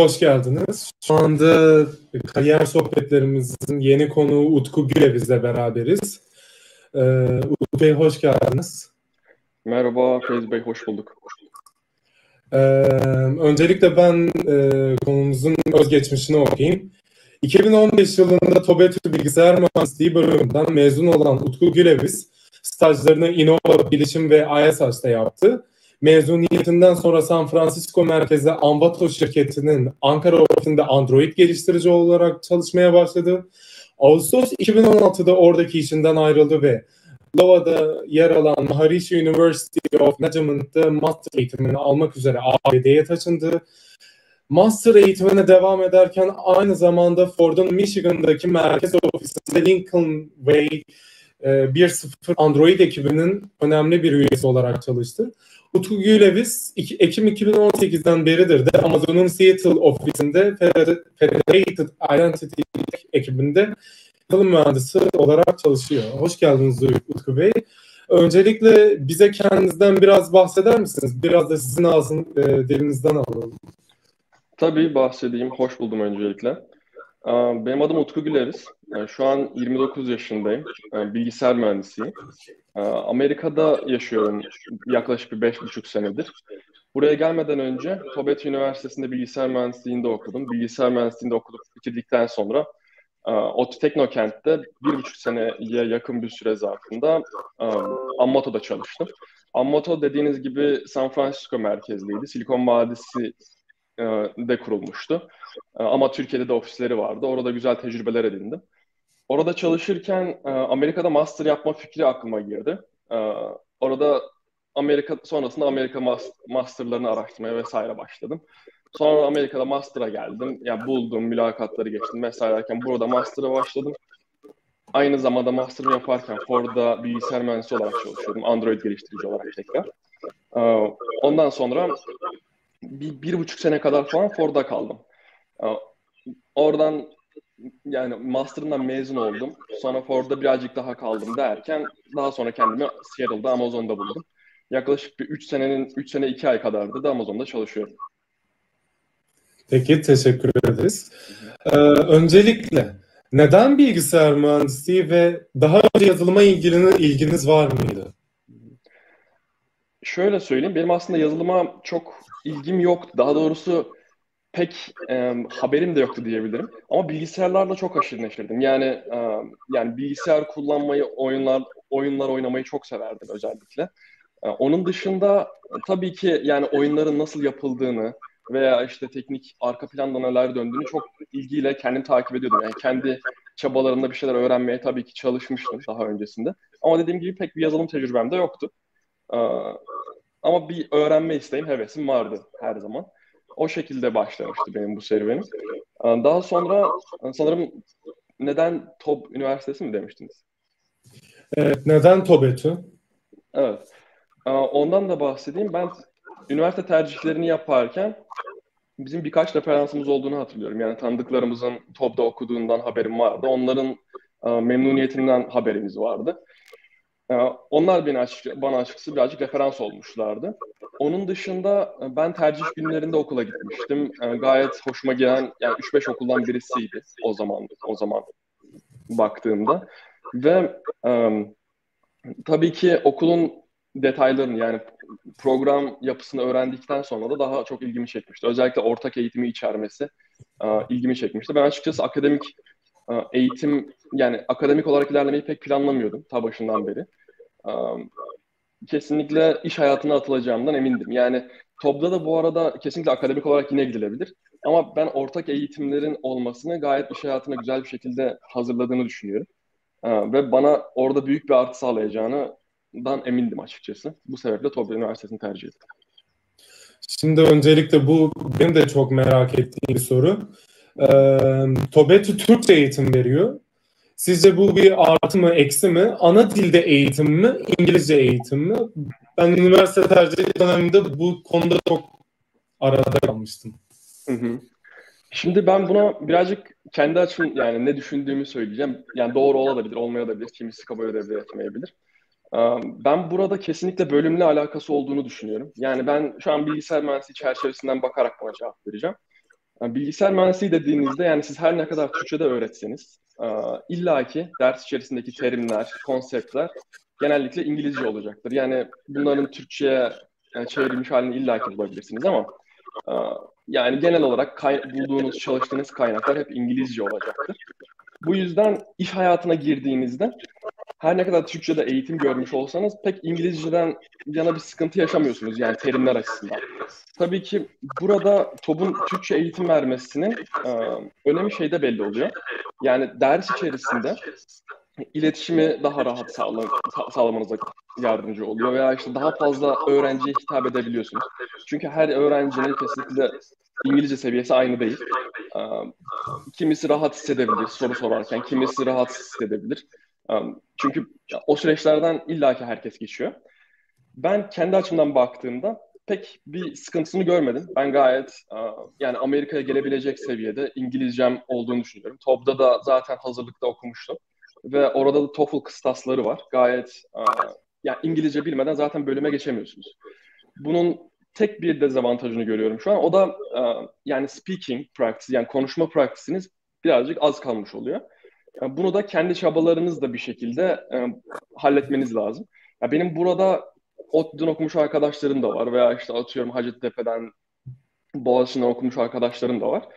hoş geldiniz. Şu anda kariyer sohbetlerimizin yeni konuğu Utku Güle bizle beraberiz. Ee, Utku Bey hoş geldiniz. Merhaba Feyz Bey, hoş bulduk. Ee, öncelikle ben e, konumuzun özgeçmişini okuyayım. 2015 yılında TOBETÜ Bilgisayar Mühendisliği bölümünden mezun olan Utku Güleviz, stajlarını Innova Bilişim ve ISH'da yaptı. Mezuniyetinden sonra San Francisco merkezli Ambato şirketinin Ankara ofisinde Android geliştirici olarak çalışmaya başladı. Ağustos 2016'da oradaki işinden ayrıldı ve Lova'da yer alan Maharishi University of Management'ta master eğitimini almak üzere ABD'ye taşındı. Master eğitimine devam ederken aynı zamanda Ford'un Michigan'daki merkez ofisinde Lincoln Way 1.0 Android ekibinin önemli bir üyesi olarak çalıştı. Utku Güleviz Ekim 2018'den beridir de Amazon'un Seattle ofisinde Federated Identity ekibinde yazılım mühendisi olarak çalışıyor. Hoş geldiniz Utku Bey. Öncelikle bize kendinizden biraz bahseder misiniz? Biraz da sizin ağzın e, dilinizden alalım. Tabii bahsedeyim. Hoş buldum öncelikle. Benim adım Utku Güleriz. Şu an 29 yaşındayım. Bilgisayar mühendisiyim. Amerika'da yaşıyorum yaklaşık bir 5,5 senedir. Buraya gelmeden önce Tobet Üniversitesi'nde bilgisayar mühendisliğinde okudum. Bilgisayar mühendisliğinde okuduk bitirdikten sonra ODTÜ Teknokent'te bir buçuk seneye yakın bir süre zarfında Ammoto'da çalıştım. Ammoto dediğiniz gibi San Francisco merkezliydi. Silikon Vadisi de kurulmuştu. Ama Türkiye'de de ofisleri vardı. Orada güzel tecrübeler edindim. Orada çalışırken Amerika'da master yapma fikri aklıma girdi. Orada Amerika sonrasında Amerika masterlarını araştırmaya vesaire başladım. Sonra Amerika'da master'a geldim. Yani buldum, mülakatları geçtim vesaire derken burada master'a başladım. Aynı zamanda master'ımı yaparken Ford'da bilgisayar mühendisi olarak çalışıyordum. Android geliştirici olarak tekrar. Ondan sonra bir, bir buçuk sene kadar falan Ford'da kaldım. Oradan yani master'ımdan mezun oldum. Sonra Ford'da birazcık daha kaldım derken daha sonra kendimi Seattle'da Amazon'da buldum. Yaklaşık bir 3 senenin 3 sene 2 ay kadardı da Amazon'da çalışıyorum. Peki teşekkür ederiz. Ee, öncelikle neden bilgisayar mühendisliği ve daha önce yazılıma ilginin ilginiz var mıydı? Şöyle söyleyeyim, benim aslında yazılıma çok ilgim yoktu. Daha doğrusu pek e, haberim de yoktu diyebilirim. Ama bilgisayarlarla çok aşırı neşirdim. Yani e, yani bilgisayar kullanmayı, oyunlar oyunlar oynamayı çok severdim özellikle. E, onun dışında tabii ki yani oyunların nasıl yapıldığını veya işte teknik arka planda neler döndüğünü çok ilgiyle kendim takip ediyordum. Yani kendi çabalarımda bir şeyler öğrenmeye tabii ki çalışmıştım daha öncesinde. Ama dediğim gibi pek bir yazılım tecrübem de yoktu. Ee, ama bir öğrenme isteğim, hevesim vardı her zaman. O şekilde başlamıştı benim bu serüvenim. Ee, daha sonra sanırım neden TOB Üniversitesi mi demiştiniz? Evet, neden TOBETÜ? Evet. Ee, ondan da bahsedeyim. Ben üniversite tercihlerini yaparken bizim birkaç referansımız olduğunu hatırlıyorum. Yani tanıdıklarımızın TOB'da okuduğundan haberim vardı. Onların e, memnuniyetinden haberimiz vardı. E, onlar beni açık, bana açıkçası birazcık referans olmuşlardı. Onun dışında e, ben tercih günlerinde okula gitmiştim. Gayet hoşuma gelen yani 3-5 okuldan birisiydi o zaman o zaman baktığımda. Ve tabii ki okulun detaylarını yani program yapısını öğrendikten sonra da daha çok ilgimi çekmişti. Özellikle ortak eğitimi içermesi e, ilgimi çekmişti. Ben açıkçası akademik e, eğitim yani akademik olarak ilerlemeyi pek planlamıyordum ta başından beri. E, kesinlikle iş hayatına atılacağımdan emindim. Yani TOB'da da bu arada kesinlikle akademik olarak yine gidilebilir. Ama ben ortak eğitimlerin olmasını gayet iş hayatına güzel bir şekilde hazırladığını düşünüyorum. ve bana orada büyük bir artı sağlayacağından emindim açıkçası. Bu sebeple Tobbe Üniversitesi'ni tercih ettim. Şimdi öncelikle bu benim de çok merak ettiğim bir soru. Ee, TOBETÜ Türkçe eğitim veriyor. Sizce bu bir artı mı eksi mi? Ana dilde eğitim mi? İngilizce eğitim mi? Ben üniversite tercih döneminde bu konuda çok arada kalmıştım. Hı hı. Şimdi ben buna birazcık kendi açım yani ne düşündüğümü söyleyeceğim. Yani doğru olabilir, olmayabilir. Kimisi kabul edebilir, etmeyebilir. Ben burada kesinlikle bölümle alakası olduğunu düşünüyorum. Yani ben şu an bilgisayar mühendisliği çerçevesinden bakarak buna cevap vereceğim. Bilgisayar mühendisliği dediğinizde yani siz her ne kadar Türkçe'de öğretseniz illaki ders içerisindeki terimler, konseptler genellikle İngilizce olacaktır. Yani bunların Türkçe'ye çevrilmiş halini illaki bulabilirsiniz ama yani genel olarak kay- bulduğunuz, çalıştığınız kaynaklar hep İngilizce olacaktır. Bu yüzden iş hayatına girdiğinizde her ne kadar Türkçe'de eğitim görmüş olsanız pek İngilizceden yana bir sıkıntı yaşamıyorsunuz yani terimler açısından. Tabii ki burada TOB'un Türkçe eğitim vermesinin e, önemi şeyde belli oluyor. Yani ders içerisinde iletişimi daha rahat sağla, sağlamanıza yardımcı oluyor veya işte daha fazla öğrenciye hitap edebiliyorsunuz. Çünkü her öğrencinin kesinlikle İngilizce seviyesi aynı değil. Kimisi rahat hissedebilir soru sorarken, kimisi rahat hissedebilir. Çünkü o süreçlerden illaki herkes geçiyor. Ben kendi açımdan baktığımda pek bir sıkıntısını görmedim. Ben gayet yani Amerika'ya gelebilecek seviyede İngilizcem olduğunu düşünüyorum. TOB'da da zaten hazırlıkta okumuştum. Ve orada da TOEFL kıstasları var. Gayet yani İngilizce bilmeden zaten bölüme geçemiyorsunuz. Bunun tek bir dezavantajını görüyorum şu an. O da e, yani speaking practice yani konuşma practice'iniz birazcık az kalmış oluyor. Yani bunu da kendi çabalarınızla bir şekilde e, halletmeniz lazım. Ya benim burada ODTÜ'den okumuş arkadaşlarım da var veya işte atıyorum Hacettepe'den Boğaziçi'nden okumuş arkadaşlarım da var.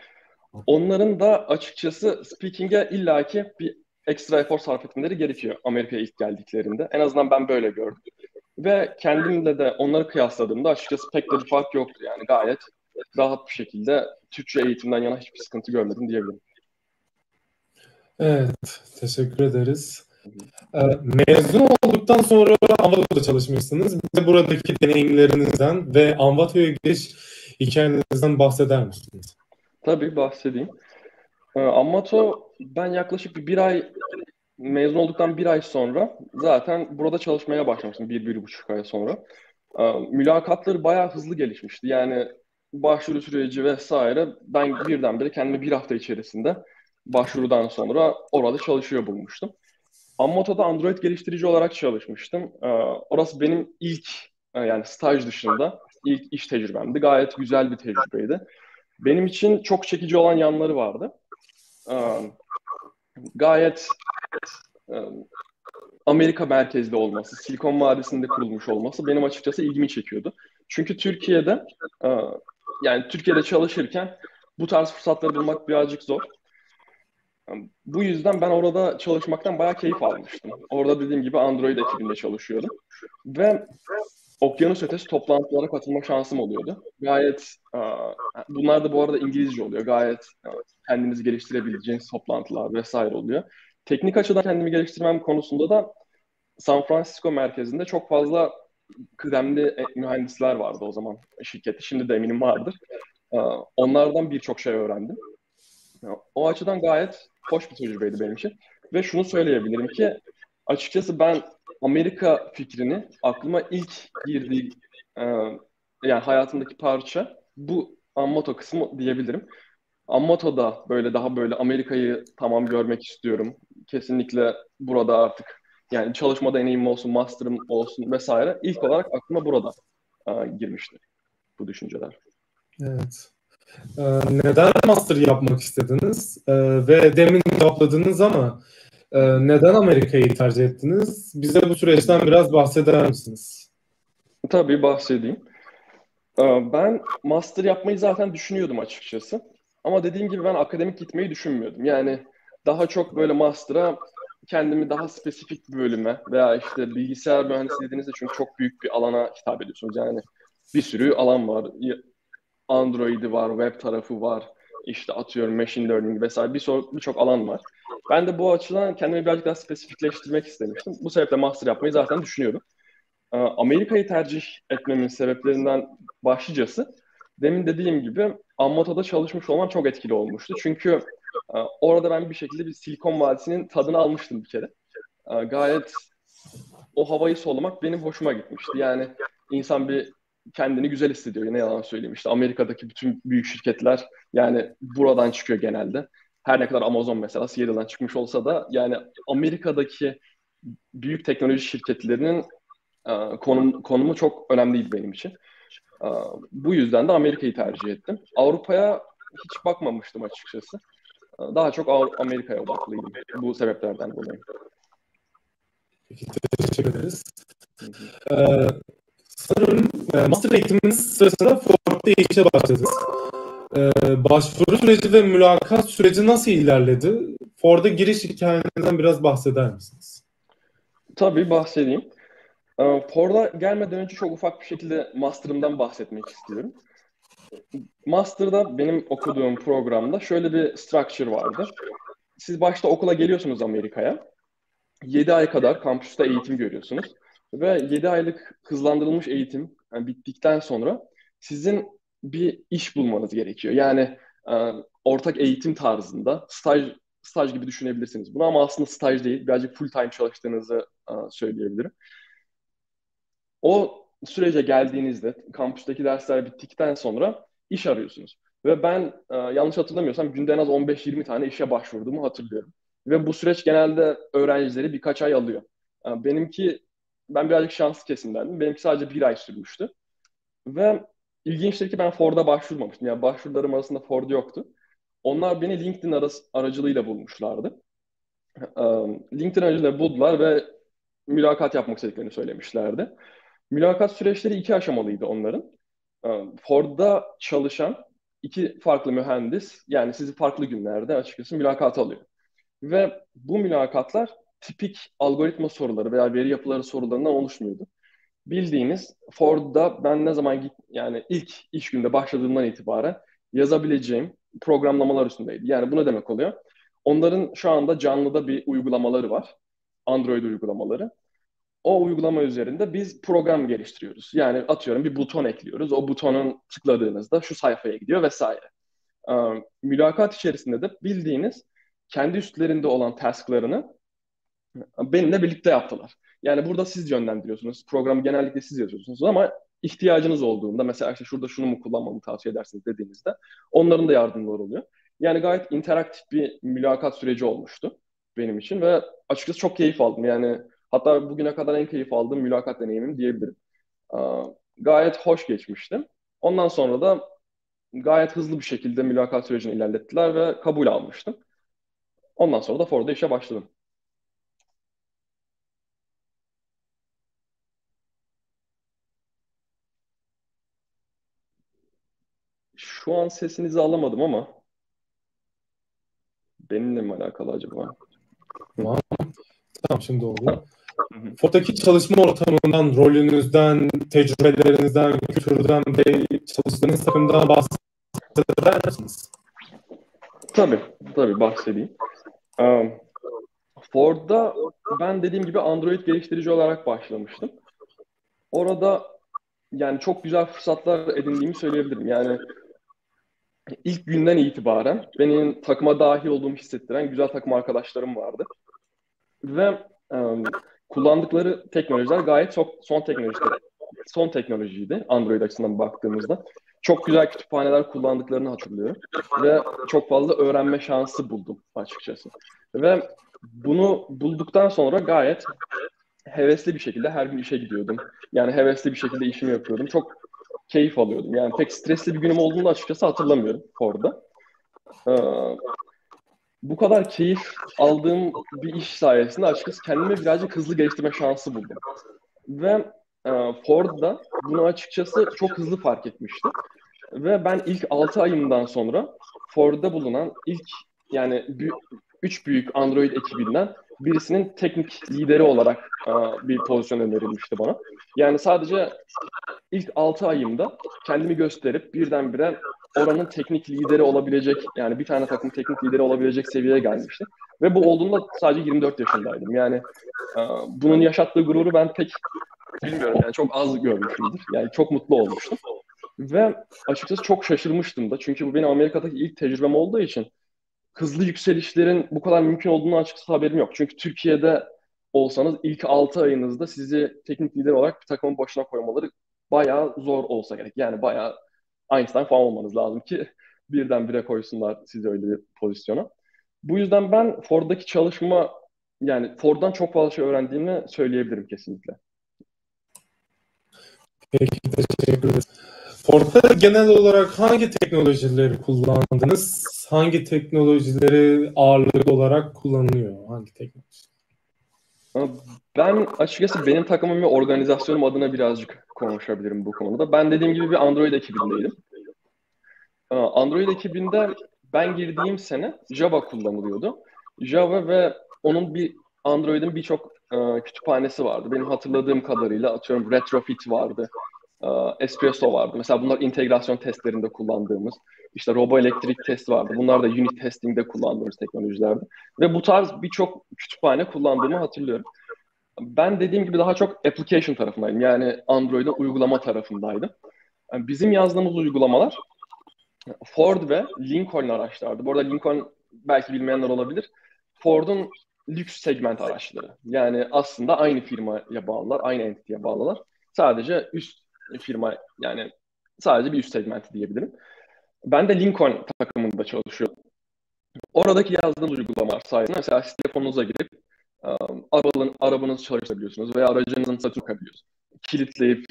Onların da açıkçası speaking'e illaki bir ekstra efor sarf etmeleri gerekiyor Amerika'ya ilk geldiklerinde. En azından ben böyle gördüm. Ve kendimle de onları kıyasladığımda açıkçası pek de bir fark yoktu. Yani gayet rahat bir şekilde Türkçe eğitimden yana hiçbir sıkıntı görmedim diyebilirim. Evet, teşekkür ederiz. Ee, mezun olduktan sonra Anvato'da çalışmışsınız. Bize buradaki deneyimlerinizden ve Anvato'ya giriş hikayenizden bahseder misiniz? Tabii bahsedeyim. Ee, Amato ben yaklaşık bir ay mezun olduktan bir ay sonra zaten burada çalışmaya başlamıştım bir, bir buçuk ay sonra. Ee, mülakatları bayağı hızlı gelişmişti. Yani başvuru süreci vesaire ben birdenbire kendimi bir hafta içerisinde başvurudan sonra orada çalışıyor bulmuştum. Ammoto'da Android geliştirici olarak çalışmıştım. Ee, orası benim ilk e, yani staj dışında ilk iş tecrübemdi. Gayet güzel bir tecrübeydi. Benim için çok çekici olan yanları vardı. Ee, gayet Amerika merkezli olması, Silikon Vadisi'nde kurulmuş olması benim açıkçası ilgimi çekiyordu. Çünkü Türkiye'de e, yani Türkiye'de çalışırken bu tarz fırsatları bulmak birazcık zor. Bu yüzden ben orada çalışmaktan bayağı keyif almıştım. Orada dediğim gibi Android ekibinde çalışıyordum. Ve okyanus ötesi toplantılara katılma şansım oluyordu. Gayet, bunlar da bu arada İngilizce oluyor. Gayet kendinizi geliştirebileceğiniz toplantılar vesaire oluyor. Teknik açıdan kendimi geliştirmem konusunda da San Francisco merkezinde çok fazla kıdemli e, mühendisler vardı o zaman şirkette. Şimdi de eminim vardır. Onlardan birçok şey öğrendim. O açıdan gayet hoş bir tecrübeydi benim için. Ve şunu söyleyebilirim ki açıkçası ben Amerika fikrini aklıma ilk girdiği e, yani hayatımdaki parça bu Ammoto kısmı diyebilirim. Ammoto'da böyle daha böyle Amerika'yı tamam görmek istiyorum. Kesinlikle burada artık yani çalışma deneyimim olsun, master'ım olsun vesaire. İlk olarak aklıma burada e, girmişti bu düşünceler. Evet. Ee, neden master yapmak istediniz? Ee, ve demin cevapladınız ama e, neden Amerika'yı tercih ettiniz? Bize bu süreçten biraz bahseder misiniz? Tabii bahsedeyim. Ee, ben master yapmayı zaten düşünüyordum açıkçası. Ama dediğim gibi ben akademik gitmeyi düşünmüyordum. Yani daha çok böyle master'a kendimi daha spesifik bir bölüme veya işte bilgisayar mühendisliği dediğinizde çünkü çok büyük bir alana hitap ediyorsunuz. Yani bir sürü alan var. Android'i var, web tarafı var, işte atıyorum machine learning vesaire birçok bir alan var. Ben de bu açıdan kendimi birazcık daha spesifikleştirmek istemiştim. Bu sebeple master yapmayı zaten düşünüyorum. Ee, Amerika'yı tercih etmemin sebeplerinden başlıcası demin dediğim gibi Ammoto'da çalışmış olmam çok etkili olmuştu. Çünkü orada ben bir şekilde bir Silikon Vadisi'nin tadını almıştım bir kere. Gayet o havayı solumak benim hoşuma gitmişti. Yani insan bir kendini güzel hissediyor. Ne yalan söyleyeyim işte Amerika'daki bütün büyük şirketler yani buradan çıkıyor genelde. Her ne kadar Amazon mesela Seattle'dan çıkmış olsa da yani Amerika'daki büyük teknoloji şirketlerinin konum, konumu çok önemliydi benim için. Bu yüzden de Amerika'yı tercih ettim. Avrupa'ya hiç bakmamıştım açıkçası. Daha çok Amerika'ya odaklıydım bu sebeplerden dolayı. Peki, teşekkür ederiz. Ee, sanırım e, master eğitiminiz sırasında Ford'da işe başladınız. Ee, başvuru süreci ve mülakat süreci nasıl ilerledi? Ford'a giriş hikayenizden biraz bahseder misiniz? Tabii bahsedeyim. Ee, Ford'a gelmeden önce çok ufak bir şekilde master'ımdan bahsetmek istiyorum. Master'da benim okuduğum programda şöyle bir structure vardı. Siz başta okula geliyorsunuz Amerika'ya. 7 ay kadar kampüste eğitim görüyorsunuz. Ve 7 aylık hızlandırılmış eğitim yani bittikten sonra sizin bir iş bulmanız gerekiyor. Yani e, ortak eğitim tarzında staj staj gibi düşünebilirsiniz bunu ama aslında staj değil. Birazcık full time çalıştığınızı e, söyleyebilirim. O sürece geldiğinizde kampüsteki dersler bittikten sonra iş arıyorsunuz. Ve ben e, yanlış hatırlamıyorsam günde en az 15-20 tane işe başvurduğumu hatırlıyorum. Ve bu süreç genelde öğrencileri birkaç ay alıyor. E, benimki, ben birazcık şanslı kesimdendim. Benimki sadece bir ay sürmüştü. Ve ilginçtir ki ben Ford'a başvurmamıştım. Yani başvurularım arasında Ford yoktu. Onlar beni LinkedIn arası, aracılığıyla bulmuşlardı. E, LinkedIn aracılığıyla buldular ve mülakat yapmak istediklerini söylemişlerdi. Mülakat süreçleri iki aşamalıydı onların. Ee, Ford'da çalışan iki farklı mühendis yani sizi farklı günlerde açıkçası mülakat alıyor. Ve bu mülakatlar tipik algoritma soruları veya veri yapıları sorularından oluşmuyordu. Bildiğiniz Ford'da ben ne zaman git yani ilk iş günde başladığımdan itibaren yazabileceğim programlamalar üstündeydi. Yani bu ne demek oluyor? Onların şu anda canlıda bir uygulamaları var. Android uygulamaları o uygulama üzerinde biz program geliştiriyoruz. Yani atıyorum bir buton ekliyoruz. O butonun tıkladığınızda şu sayfaya gidiyor vesaire. Ee, mülakat içerisinde de bildiğiniz kendi üstlerinde olan tasklarını benimle birlikte yaptılar. Yani burada siz yönlendiriyorsunuz. Programı genellikle siz yazıyorsunuz ama ihtiyacınız olduğunda mesela işte şurada şunu mu kullanmamı tavsiye edersiniz dediğinizde onların da yardımları oluyor. Yani gayet interaktif bir mülakat süreci olmuştu benim için ve açıkçası çok keyif aldım. Yani Hatta bugüne kadar en keyif aldığım mülakat deneyimim diyebilirim. Gayet hoş geçmişti. Ondan sonra da gayet hızlı bir şekilde mülakat sürecini ilerlettiler ve kabul almıştım. Ondan sonra da Ford'da işe başladım. Şu an sesinizi alamadım ama benimle mi alakalı acaba? Tamam. Tamam şimdi oldu. Ford'daki çalışma ortamından, rolünüzden, tecrübelerinizden, kültürden ve çalıştığınız takımdan bahseder misiniz? Tabii, tabii bahsedeyim. Um, Ford'da ben dediğim gibi Android geliştirici olarak başlamıştım. Orada yani çok güzel fırsatlar edindiğimi söyleyebilirim. Yani ilk günden itibaren benim takıma dahil olduğumu hissettiren güzel takım arkadaşlarım vardı. Ve um, kullandıkları teknolojiler gayet çok son teknolojiler. Son teknolojiydi Android açısından baktığımızda. Çok güzel kütüphaneler kullandıklarını hatırlıyorum. Ve çok fazla öğrenme şansı buldum açıkçası. Ve bunu bulduktan sonra gayet hevesli bir şekilde her gün işe gidiyordum. Yani hevesli bir şekilde işimi yapıyordum. Çok keyif alıyordum. Yani pek stresli bir günüm olduğunu açıkçası hatırlamıyorum orada. Ee, bu kadar keyif aldığım bir iş sayesinde açıkçası kendimi birazcık hızlı geliştirme şansı buldum. Ve e, Ford da bunu açıkçası çok hızlı fark etmişti. Ve ben ilk 6 ayımdan sonra Ford'da bulunan ilk yani 3 büyük Android ekibinden birisinin teknik lideri olarak e, bir pozisyon önerilmişti bana. Yani sadece ilk 6 ayımda kendimi gösterip birdenbire oranın teknik lideri olabilecek yani bir tane takım teknik lideri olabilecek seviyeye gelmişti. Ve bu olduğunda sadece 24 yaşındaydım. Yani e, bunun yaşattığı gururu ben pek bilmiyorum yani çok az görmüşümdür. Yani çok mutlu olmuştum. Ve açıkçası çok şaşırmıştım da. Çünkü bu benim Amerika'daki ilk tecrübem olduğu için hızlı yükselişlerin bu kadar mümkün olduğunu açıkçası haberim yok. Çünkü Türkiye'de olsanız ilk 6 ayınızda sizi teknik lider olarak bir takımın başına koymaları bayağı zor olsa gerek. Yani bayağı Einstein falan olmanız lazım ki birdenbire koysunlar sizi öyle bir pozisyona. Bu yüzden ben Ford'daki çalışma yani Ford'dan çok fazla şey öğrendiğimi söyleyebilirim kesinlikle. Peki teşekkür ederim. Ford'da genel olarak hangi teknolojileri kullandınız? Hangi teknolojileri ağırlıklı olarak kullanılıyor? Hangi teknoloji? Ben açıkçası benim takımım ve organizasyonum adına birazcık konuşabilirim bu konuda. Ben dediğim gibi bir Android ekibindeydim. Android ekibinde ben girdiğim sene Java kullanılıyordu. Java ve onun bir Android'in birçok e, kütüphanesi vardı. Benim hatırladığım kadarıyla atıyorum Retrofit vardı. E, Espresso vardı. Mesela bunlar integrasyon testlerinde kullandığımız. İşte robo elektrik test vardı. Bunlar da unit testing'de kullandığımız teknolojilerdi. Ve bu tarz birçok kütüphane kullandığımı hatırlıyorum. Ben dediğim gibi daha çok application tarafındaydım. Yani Android'in uygulama tarafındaydım. Yani bizim yazdığımız uygulamalar Ford ve Lincoln araçlardı. Bu arada Lincoln belki bilmeyenler olabilir. Ford'un lüks segment araçları. Yani aslında aynı firmaya bağlılar, aynı entity'ye bağlılar. Sadece üst firma yani sadece bir üst segment diyebilirim. Ben de Lincoln takımında çalışıyorum. Oradaki yazdığım uygulamalar sayesinde mesela telefonunuza girip um, arabanın, arabanızı çalıştırabiliyorsunuz veya aracınızın satın okuyabiliyorsunuz. Kilitleyip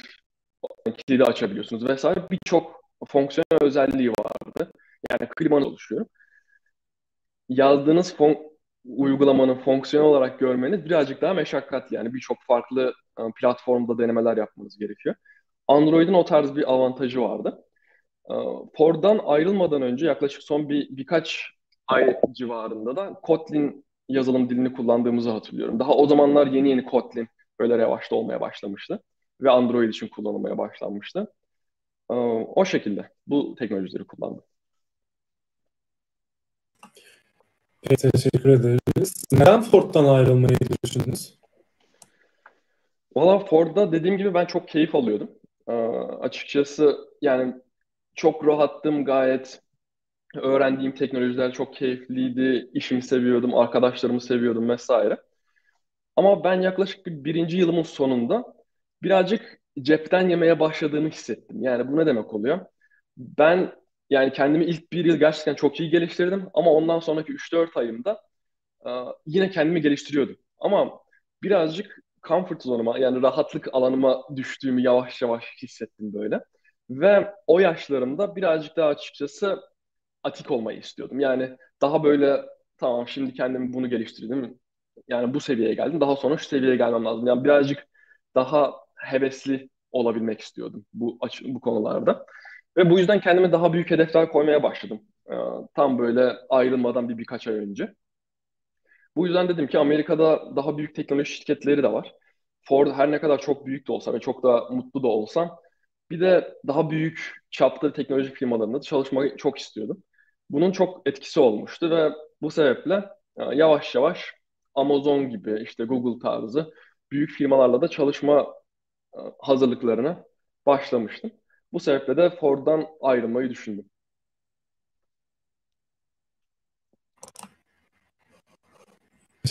kilidi açabiliyorsunuz vesaire birçok fonksiyonel özelliği vardı. Yani klimanı oluşuyor. Yazdığınız fon uygulamanın fonksiyon olarak görmeniz birazcık daha meşakkat yani birçok farklı um, platformda denemeler yapmanız gerekiyor. Android'in o tarz bir avantajı vardı. Ford'dan ayrılmadan önce yaklaşık son bir birkaç ay civarında da Kotlin yazılım dilini kullandığımızı hatırlıyorum. Daha o zamanlar yeni yeni Kotlin böyle revaçta olmaya başlamıştı ve Android için kullanılmaya başlanmıştı. O şekilde bu teknolojileri kullandım. Peki, teşekkür ederiz. Neden Ford'dan ayrılmayı düşündünüz? Valla Ford'da dediğim gibi ben çok keyif alıyordum. Ee, açıkçası yani çok rahattım gayet. Öğrendiğim teknolojiler çok keyifliydi. İşimi seviyordum, arkadaşlarımı seviyordum vesaire. Ama ben yaklaşık bir birinci yılımın sonunda birazcık cepten yemeye başladığımı hissettim. Yani bu ne demek oluyor? Ben yani kendimi ilk bir yıl gerçekten çok iyi geliştirdim ama ondan sonraki 3-4 ayımda e, yine kendimi geliştiriyordum. Ama birazcık comfort zone'uma yani rahatlık alanıma düştüğümü yavaş yavaş hissettim böyle. Ve o yaşlarımda birazcık daha açıkçası atik olmayı istiyordum. Yani daha böyle tamam şimdi kendimi bunu geliştirdim. Yani bu seviyeye geldim. Daha sonra şu seviyeye gelmem lazım. Yani birazcık daha hevesli olabilmek istiyordum bu bu konularda. Ve bu yüzden kendime daha büyük hedefler koymaya başladım. Ee, tam böyle ayrılmadan bir birkaç ay önce. Bu yüzden dedim ki Amerika'da daha büyük teknoloji şirketleri de var. Ford her ne kadar çok büyük de olsa ve çok da mutlu da olsam bir de daha büyük çapta teknoloji firmalarında çalışmayı çok istiyordum. Bunun çok etkisi olmuştu ve bu sebeple e, yavaş yavaş Amazon gibi işte Google tarzı büyük firmalarla da çalışma e, hazırlıklarına başlamıştım. Bu sebeple de Ford'dan ayrılmayı düşündüm.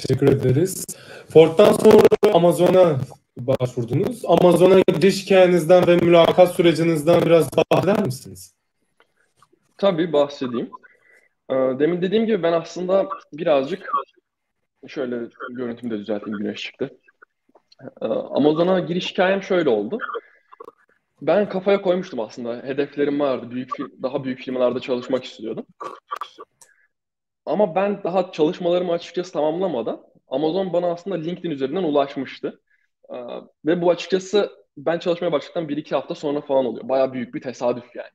Teşekkür ederiz. Ford'dan sonra Amazon'a başvurdunuz. Amazon'a giriş hikayenizden ve mülakat sürecinizden biraz bahseder misiniz? Tabii bahsedeyim. Ee, demin dediğim gibi ben aslında birazcık şöyle görüntümü de düzelteyim güneş çıktı. Ee, Amazon'a giriş hikayem şöyle oldu. Ben kafaya koymuştum aslında. Hedeflerim vardı. Büyük daha büyük firmalarda çalışmak istiyordum. Ama ben daha çalışmalarımı açıkçası tamamlamadan Amazon bana aslında LinkedIn üzerinden ulaşmıştı. Ee, ve bu açıkçası ben çalışmaya başladıktan bir iki hafta sonra falan oluyor. Baya büyük bir tesadüf yani.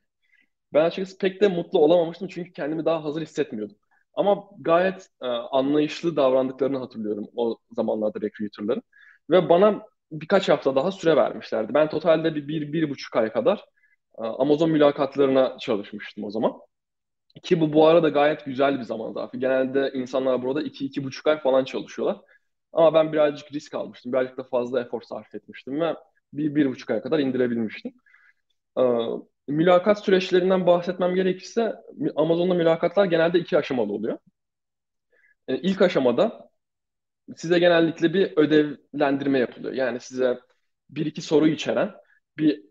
Ben açıkçası pek de mutlu olamamıştım çünkü kendimi daha hazır hissetmiyordum. Ama gayet e, anlayışlı davrandıklarını hatırlıyorum o zamanlarda recruiterların. Ve bana birkaç hafta daha süre vermişlerdi. Ben totalde bir, bir, bir buçuk ay kadar Amazon mülakatlarına çalışmıştım o zaman. Ki bu bu arada gayet güzel bir zaman zarfı. Genelde insanlar burada 2-2,5 ay falan çalışıyorlar. Ama ben birazcık risk almıştım. Birazcık da fazla efor sarf etmiştim ve bir, bir buçuk aya kadar indirebilmiştim. Ee, mülakat süreçlerinden bahsetmem gerekirse Amazon'da mülakatlar genelde iki aşamalı oluyor. Ee, ilk aşamada size genellikle bir ödevlendirme yapılıyor. Yani size bir iki soru içeren bir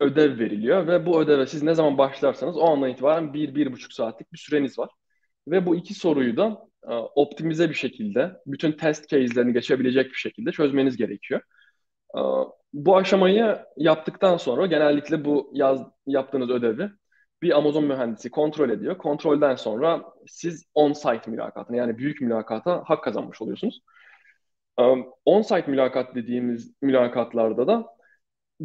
ödev veriliyor ve bu ödeve siz ne zaman başlarsanız o andan itibaren bir, bir buçuk saatlik bir süreniz var. Ve bu iki soruyu da e, optimize bir şekilde, bütün test case'lerini geçebilecek bir şekilde çözmeniz gerekiyor. E, bu aşamayı yaptıktan sonra genellikle bu yaz, yaptığınız ödevi bir Amazon mühendisi kontrol ediyor. Kontrolden sonra siz on-site mülakatına yani büyük mülakata hak kazanmış oluyorsunuz. E, on-site mülakat dediğimiz mülakatlarda da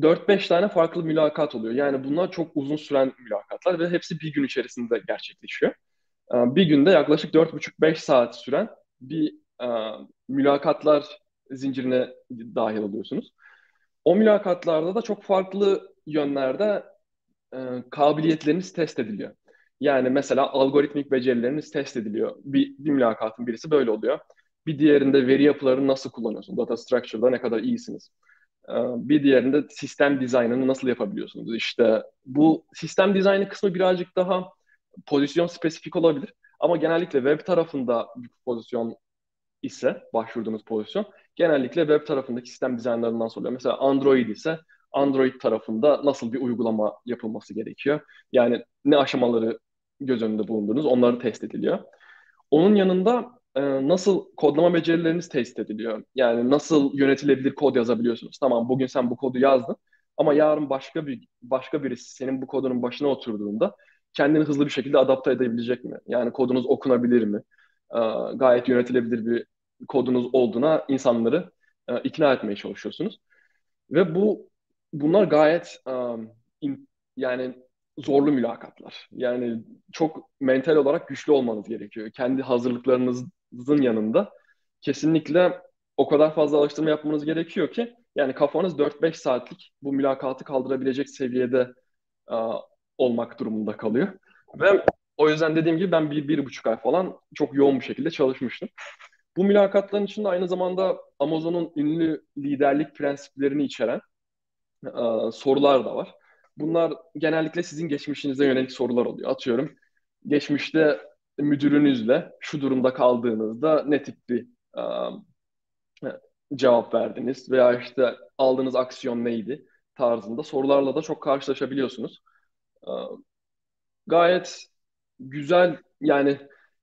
4-5 tane farklı mülakat oluyor. Yani bunlar çok uzun süren mülakatlar ve hepsi bir gün içerisinde gerçekleşiyor. Ee, bir günde yaklaşık 4,5-5 saat süren bir e, mülakatlar zincirine dahil oluyorsunuz. O mülakatlarda da çok farklı yönlerde e, kabiliyetleriniz test ediliyor. Yani mesela algoritmik becerileriniz test ediliyor. Bir, bir mülakatın birisi böyle oluyor. Bir diğerinde veri yapılarını nasıl kullanıyorsunuz? Data structure'da ne kadar iyisiniz? Ee, bir diğerinde sistem dizaynını nasıl yapabiliyorsunuz? İşte bu sistem dizaynı kısmı birazcık daha pozisyon spesifik olabilir. Ama genellikle web tarafında bir pozisyon ise başvurduğunuz pozisyon genellikle web tarafındaki sistem dizaynlarından soruluyor. Mesela Android ise Android tarafında nasıl bir uygulama yapılması gerekiyor? Yani ne aşamaları göz önünde bulundunuz onları test ediliyor. Onun yanında nasıl kodlama becerileriniz test ediliyor. Yani nasıl yönetilebilir kod yazabiliyorsunuz. Tamam bugün sen bu kodu yazdın ama yarın başka bir başka birisi senin bu kodunun başına oturduğunda kendini hızlı bir şekilde adapte edebilecek mi? Yani kodunuz okunabilir mi? E, gayet yönetilebilir bir kodunuz olduğuna insanları e, ikna etmeye çalışıyorsunuz. Ve bu bunlar gayet in, yani zorlu mülakatlar. Yani çok mental olarak güçlü olmanız gerekiyor. Kendi hazırlıklarınızın yanında kesinlikle o kadar fazla alıştırma yapmanız gerekiyor ki yani kafanız 4-5 saatlik bu mülakatı kaldırabilecek seviyede uh, olmak durumunda kalıyor. Ve o yüzden dediğim gibi ben bir, bir buçuk ay falan çok yoğun bir şekilde çalışmıştım. Bu mülakatların içinde aynı zamanda Amazon'un ünlü liderlik prensiplerini içeren uh, sorular da var. Bunlar genellikle sizin geçmişinize yönelik sorular oluyor. Atıyorum geçmişte müdürünüzle şu durumda kaldığınızda ne tip bir um, cevap verdiniz veya işte aldığınız aksiyon neydi tarzında sorularla da çok karşılaşabiliyorsunuz. Um, gayet güzel yani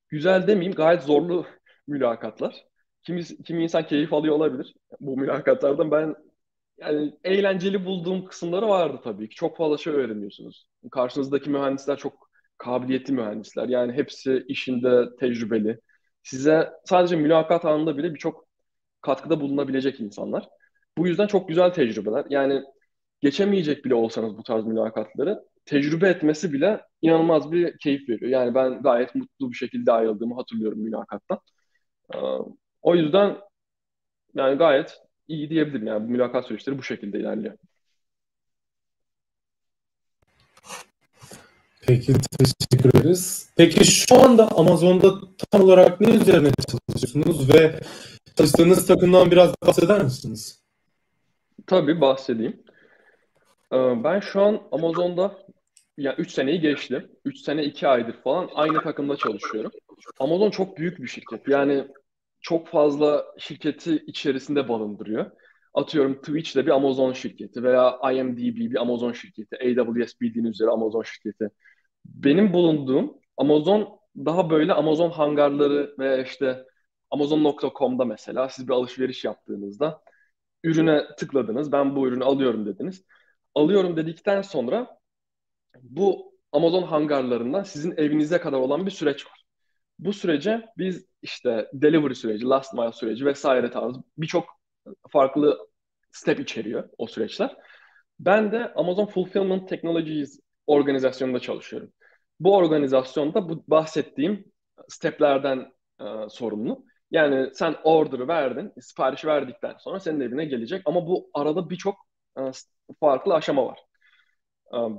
güzel demeyeyim gayet zorlu mülakatlar. Kimi, kimi insan keyif alıyor olabilir bu mülakatlardan. Ben yani eğlenceli bulduğum kısımları vardı tabii ki. Çok fazla şey öğreniyorsunuz. Karşınızdaki mühendisler çok kabiliyetli mühendisler. Yani hepsi işinde tecrübeli. Size sadece mülakat anında bile birçok katkıda bulunabilecek insanlar. Bu yüzden çok güzel tecrübeler. Yani geçemeyecek bile olsanız bu tarz mülakatları tecrübe etmesi bile inanılmaz bir keyif veriyor. Yani ben gayet mutlu bir şekilde ayrıldığımı hatırlıyorum mülakattan. O yüzden yani gayet iyi diyebilirim. Yani bu mülakat süreçleri bu şekilde ilerliyor. Peki teşekkür ederiz. Peki şu anda Amazon'da tam olarak ne üzerine çalışıyorsunuz ve çalıştığınız takımdan biraz bahseder misiniz? Tabii bahsedeyim. Ee, ben şu an Amazon'da yani 3 seneyi geçti. 3 sene 2 aydır falan aynı takımda çalışıyorum. Amazon çok büyük bir şirket. Yani çok fazla şirketi içerisinde barındırıyor. Atıyorum Twitch de bir Amazon şirketi veya IMDb bir Amazon şirketi, AWS bildiğiniz üzere Amazon şirketi. Benim bulunduğum Amazon daha böyle Amazon hangarları veya işte Amazon.com'da mesela siz bir alışveriş yaptığınızda ürüne tıkladınız, ben bu ürünü alıyorum dediniz. Alıyorum dedikten sonra bu Amazon hangarlarından sizin evinize kadar olan bir süreç var. Bu sürece biz işte delivery süreci, last mile süreci vesaire tarzı birçok farklı step içeriyor o süreçler. Ben de Amazon Fulfillment Technologies organizasyonunda çalışıyorum. Bu organizasyonda bu bahsettiğim steplerden e, sorumlu. Yani sen order'ı verdin, sipariş verdikten sonra senin evine gelecek ama bu arada birçok e, farklı aşama var.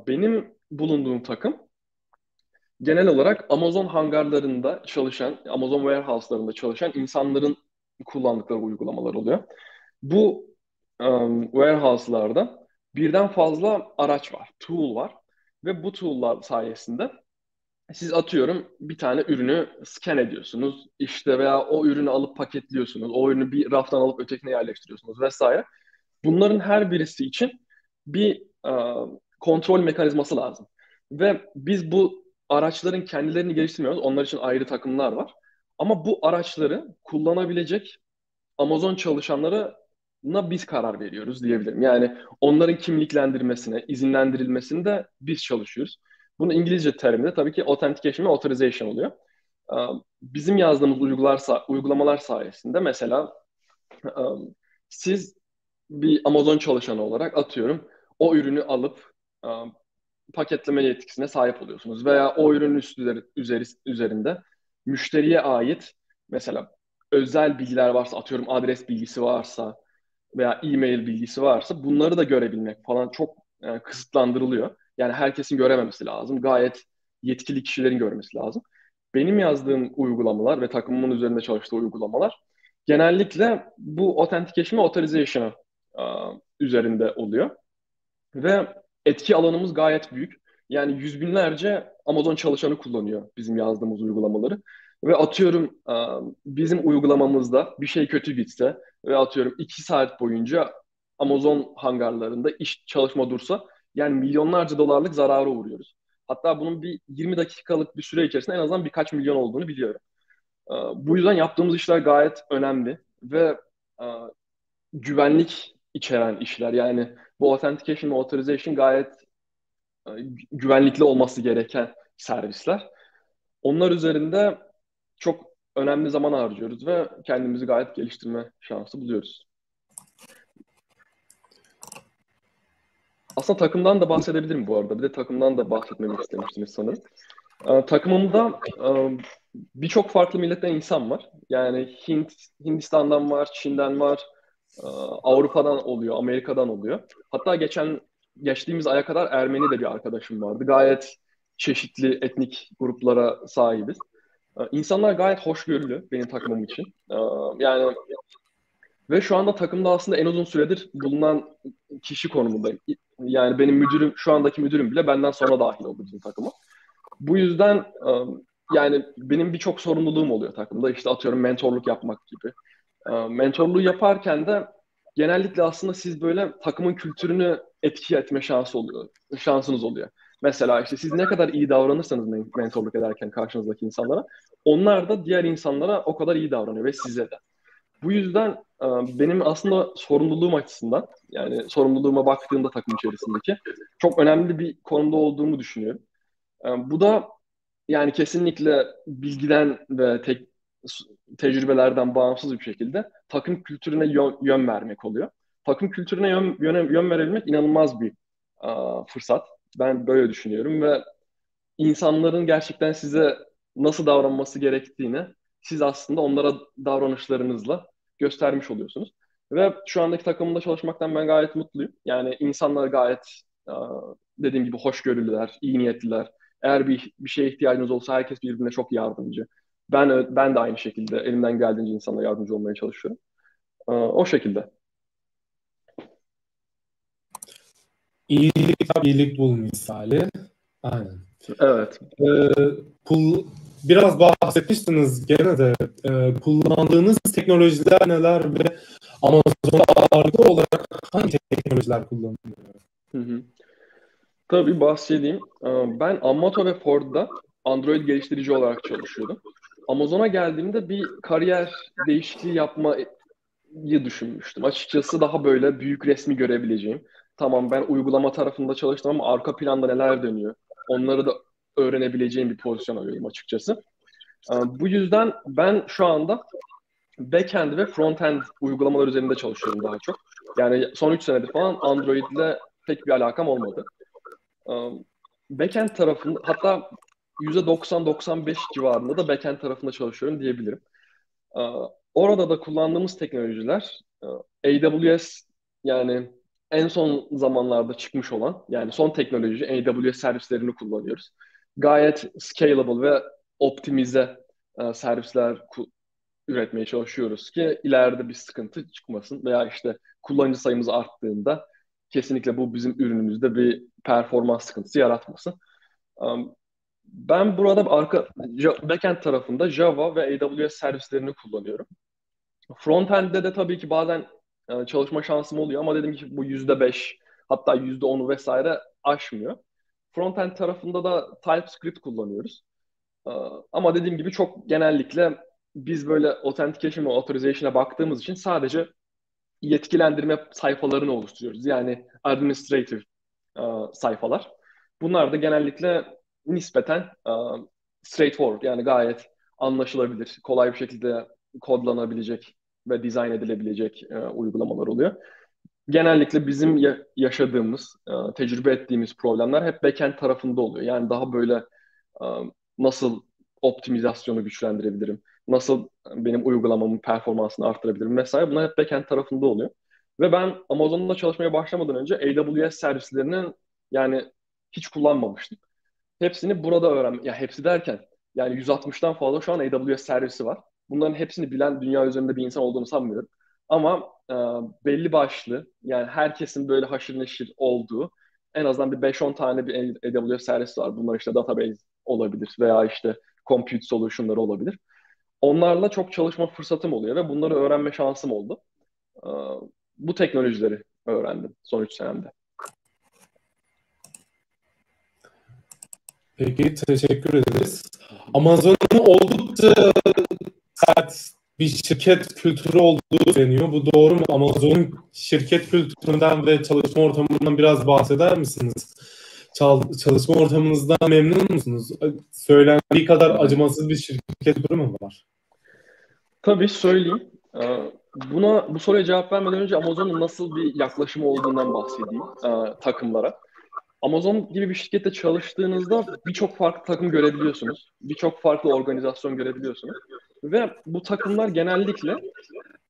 Benim bulunduğum takım genel olarak Amazon hangarlarında çalışan, Amazon warehouse'larında çalışan insanların kullandıkları uygulamalar oluyor. Bu um, warehouse'larda birden fazla araç var, tool var ve bu tool'lar sayesinde siz atıyorum bir tane ürünü scan ediyorsunuz işte veya o ürünü alıp paketliyorsunuz, o ürünü bir raftan alıp ötekine yerleştiriyorsunuz vesaire. Bunların her birisi için bir uh, kontrol mekanizması lazım. Ve biz bu araçların kendilerini geliştirmiyoruz. Onlar için ayrı takımlar var. Ama bu araçları kullanabilecek Amazon çalışanlarına biz karar veriyoruz diyebilirim. Yani onların kimliklendirmesine, izinlendirilmesinde biz çalışıyoruz. Bunun İngilizce terimi de tabii ki authentication ve authorization oluyor. Bizim yazdığımız uygular, uygulamalar sayesinde mesela siz bir Amazon çalışanı olarak atıyorum o ürünü alıp paketleme yetkisine sahip oluyorsunuz. Veya o ürünün üstleri, üzeri, üzerinde müşteriye ait mesela özel bilgiler varsa atıyorum adres bilgisi varsa veya e-mail bilgisi varsa bunları da görebilmek falan çok yani e, kısıtlandırılıyor. Yani herkesin görememesi lazım. Gayet yetkili kişilerin görmesi lazım. Benim yazdığım uygulamalar ve takımımın üzerinde çalıştığı uygulamalar genellikle bu authentication ve authorization uh, üzerinde oluyor. Ve etki alanımız gayet büyük. Yani yüz binlerce Amazon çalışanı kullanıyor bizim yazdığımız uygulamaları. Ve atıyorum bizim uygulamamızda bir şey kötü gitse ve atıyorum iki saat boyunca Amazon hangarlarında iş çalışma dursa yani milyonlarca dolarlık zarara uğruyoruz. Hatta bunun bir 20 dakikalık bir süre içerisinde en azından birkaç milyon olduğunu biliyorum. Bu yüzden yaptığımız işler gayet önemli ve güvenlik içeren işler. Yani bu authentication ve authorization gayet e, güvenlikli olması gereken servisler. Onlar üzerinde çok önemli zaman harcıyoruz ve kendimizi gayet geliştirme şansı buluyoruz. Aslında takımdan da bahsedebilirim bu arada. Bir de takımdan da bahsetmemi istemiştiniz sanırım. Ee, takımımda e, birçok farklı milletten insan var. Yani Hint, Hindistan'dan var, Çin'den var, e, Avrupa'dan oluyor, Amerika'dan oluyor. Hatta geçen geçtiğimiz aya kadar Ermeni de bir arkadaşım vardı. Gayet çeşitli etnik gruplara sahibiz. E, insanlar gayet hoşgörülü benim takımım için. E, yani ve şu anda takımda aslında en uzun süredir bulunan kişi konumundayım. Yani benim müdürüm, şu andaki müdürüm bile benden sonra dahil oldu bizim takıma. Bu yüzden yani benim birçok sorumluluğum oluyor takımda. İşte atıyorum mentorluk yapmak gibi. Mentorluğu yaparken de genellikle aslında siz böyle takımın kültürünü etki etme şansı oluyor, şansınız oluyor. Mesela işte siz ne kadar iyi davranırsanız mentorluk ederken karşınızdaki insanlara, onlar da diğer insanlara o kadar iyi davranıyor ve size de. Bu yüzden e, benim aslında sorumluluğum açısından, yani sorumluluğuma baktığımda takım içerisindeki çok önemli bir konumda olduğumu düşünüyorum. E, bu da yani kesinlikle bilgiden ve tek, tecrübelerden bağımsız bir şekilde takım kültürüne yön, yön vermek oluyor. Takım kültürüne yön, yön, yön verebilmek inanılmaz bir a, fırsat. Ben böyle düşünüyorum ve insanların gerçekten size nasıl davranması gerektiğini siz aslında onlara davranışlarınızla göstermiş oluyorsunuz. Ve şu andaki takımında çalışmaktan ben gayet mutluyum. Yani insanlar gayet dediğim gibi hoşgörülüler, iyi niyetliler. Eğer bir, bir şeye ihtiyacınız olsa herkes birbirine çok yardımcı. Ben ben de aynı şekilde elimden geldiğince insanlara yardımcı olmaya çalışıyorum. Ee, o şekilde. İyilik iyilik bul misali. Aynen. Evet. Ee, kul, biraz bahsetmiştiniz gene de e, kullandığınız teknolojiler neler ve Amazon'da ağırlıklı olarak hangi teknolojiler kullanılıyor? Tabii bahsedeyim. Ee, ben Amato ve Ford'da Android geliştirici olarak çalışıyordum. Amazon'a geldiğimde bir kariyer değişikliği yapmayı düşünmüştüm. Açıkçası daha böyle büyük resmi görebileceğim. Tamam ben uygulama tarafında çalıştım ama arka planda neler dönüyor? Onları da öğrenebileceğim bir pozisyon arıyorum açıkçası. Ee, bu yüzden ben şu anda backend ve frontend uygulamalar üzerinde çalışıyorum daha çok. Yani son 3 senedir falan Android ile pek bir alakam olmadı. Ee, backend tarafında hatta %90-95 civarında da backend tarafında çalışıyorum diyebilirim. Ee, orada da kullandığımız teknolojiler e, AWS yani en son zamanlarda çıkmış olan yani son teknoloji AWS servislerini kullanıyoruz. Gayet scalable ve optimize e, servisler üretmeye çalışıyoruz ki ileride bir sıkıntı çıkmasın veya işte kullanıcı sayımız arttığında kesinlikle bu bizim ürünümüzde bir performans sıkıntısı yaratmasın. Ben burada arka backend tarafında Java ve AWS servislerini kullanıyorum. Frontend'de de tabii ki bazen e, çalışma şansım oluyor ama dediğim gibi bu yüzde beş hatta yüzde onu vesaire aşmıyor. Frontend tarafında da TypeScript kullanıyoruz. E, ama dediğim gibi çok genellikle biz böyle authentication ve authorization'a baktığımız için sadece yetkilendirme sayfalarını oluşturuyoruz. Yani administrative uh, sayfalar. Bunlar da genellikle nispeten uh, straightforward yani gayet anlaşılabilir, kolay bir şekilde kodlanabilecek ve dizayn edilebilecek uh, uygulamalar oluyor. Genellikle bizim ya- yaşadığımız, uh, tecrübe ettiğimiz problemler hep backend tarafında oluyor. Yani daha böyle uh, nasıl optimizasyonu güçlendirebilirim, nasıl benim uygulamamın performansını arttırabilirim vesaire. Bunlar hep backend tarafında oluyor. Ve ben Amazon'da çalışmaya başlamadan önce AWS servislerinin yani hiç kullanmamıştım. Hepsini burada öğren, ya hepsi derken yani 160'tan fazla şu an AWS servisi var. Bunların hepsini bilen dünya üzerinde bir insan olduğunu sanmıyorum. Ama e, belli başlı yani herkesin böyle haşır neşir olduğu en azından bir 5-10 tane bir AWS servisi var. Bunlar işte database olabilir veya işte compute solution'ları olabilir. Onlarla çok çalışma fırsatım oluyor ve bunları öğrenme şansım oldu. Ee, bu teknolojileri öğrendim son 3 senemde. Peki teşekkür ederiz. Amazon'un oldukça sert bir şirket kültürü olduğu deniyor. Bu doğru mu? Amazon'un şirket kültüründen ve çalışma ortamından biraz bahseder misiniz? çalışma ortamınızdan memnun musunuz? Söylendiği kadar acımasız bir şirket kültürü mü var? Tabii söyleyeyim. Ee, buna bu soruya cevap vermeden önce Amazon'un nasıl bir yaklaşımı olduğundan bahsedeyim e, takımlara. Amazon gibi bir şirkette çalıştığınızda birçok farklı takım görebiliyorsunuz. Birçok farklı organizasyon görebiliyorsunuz. Ve bu takımlar genellikle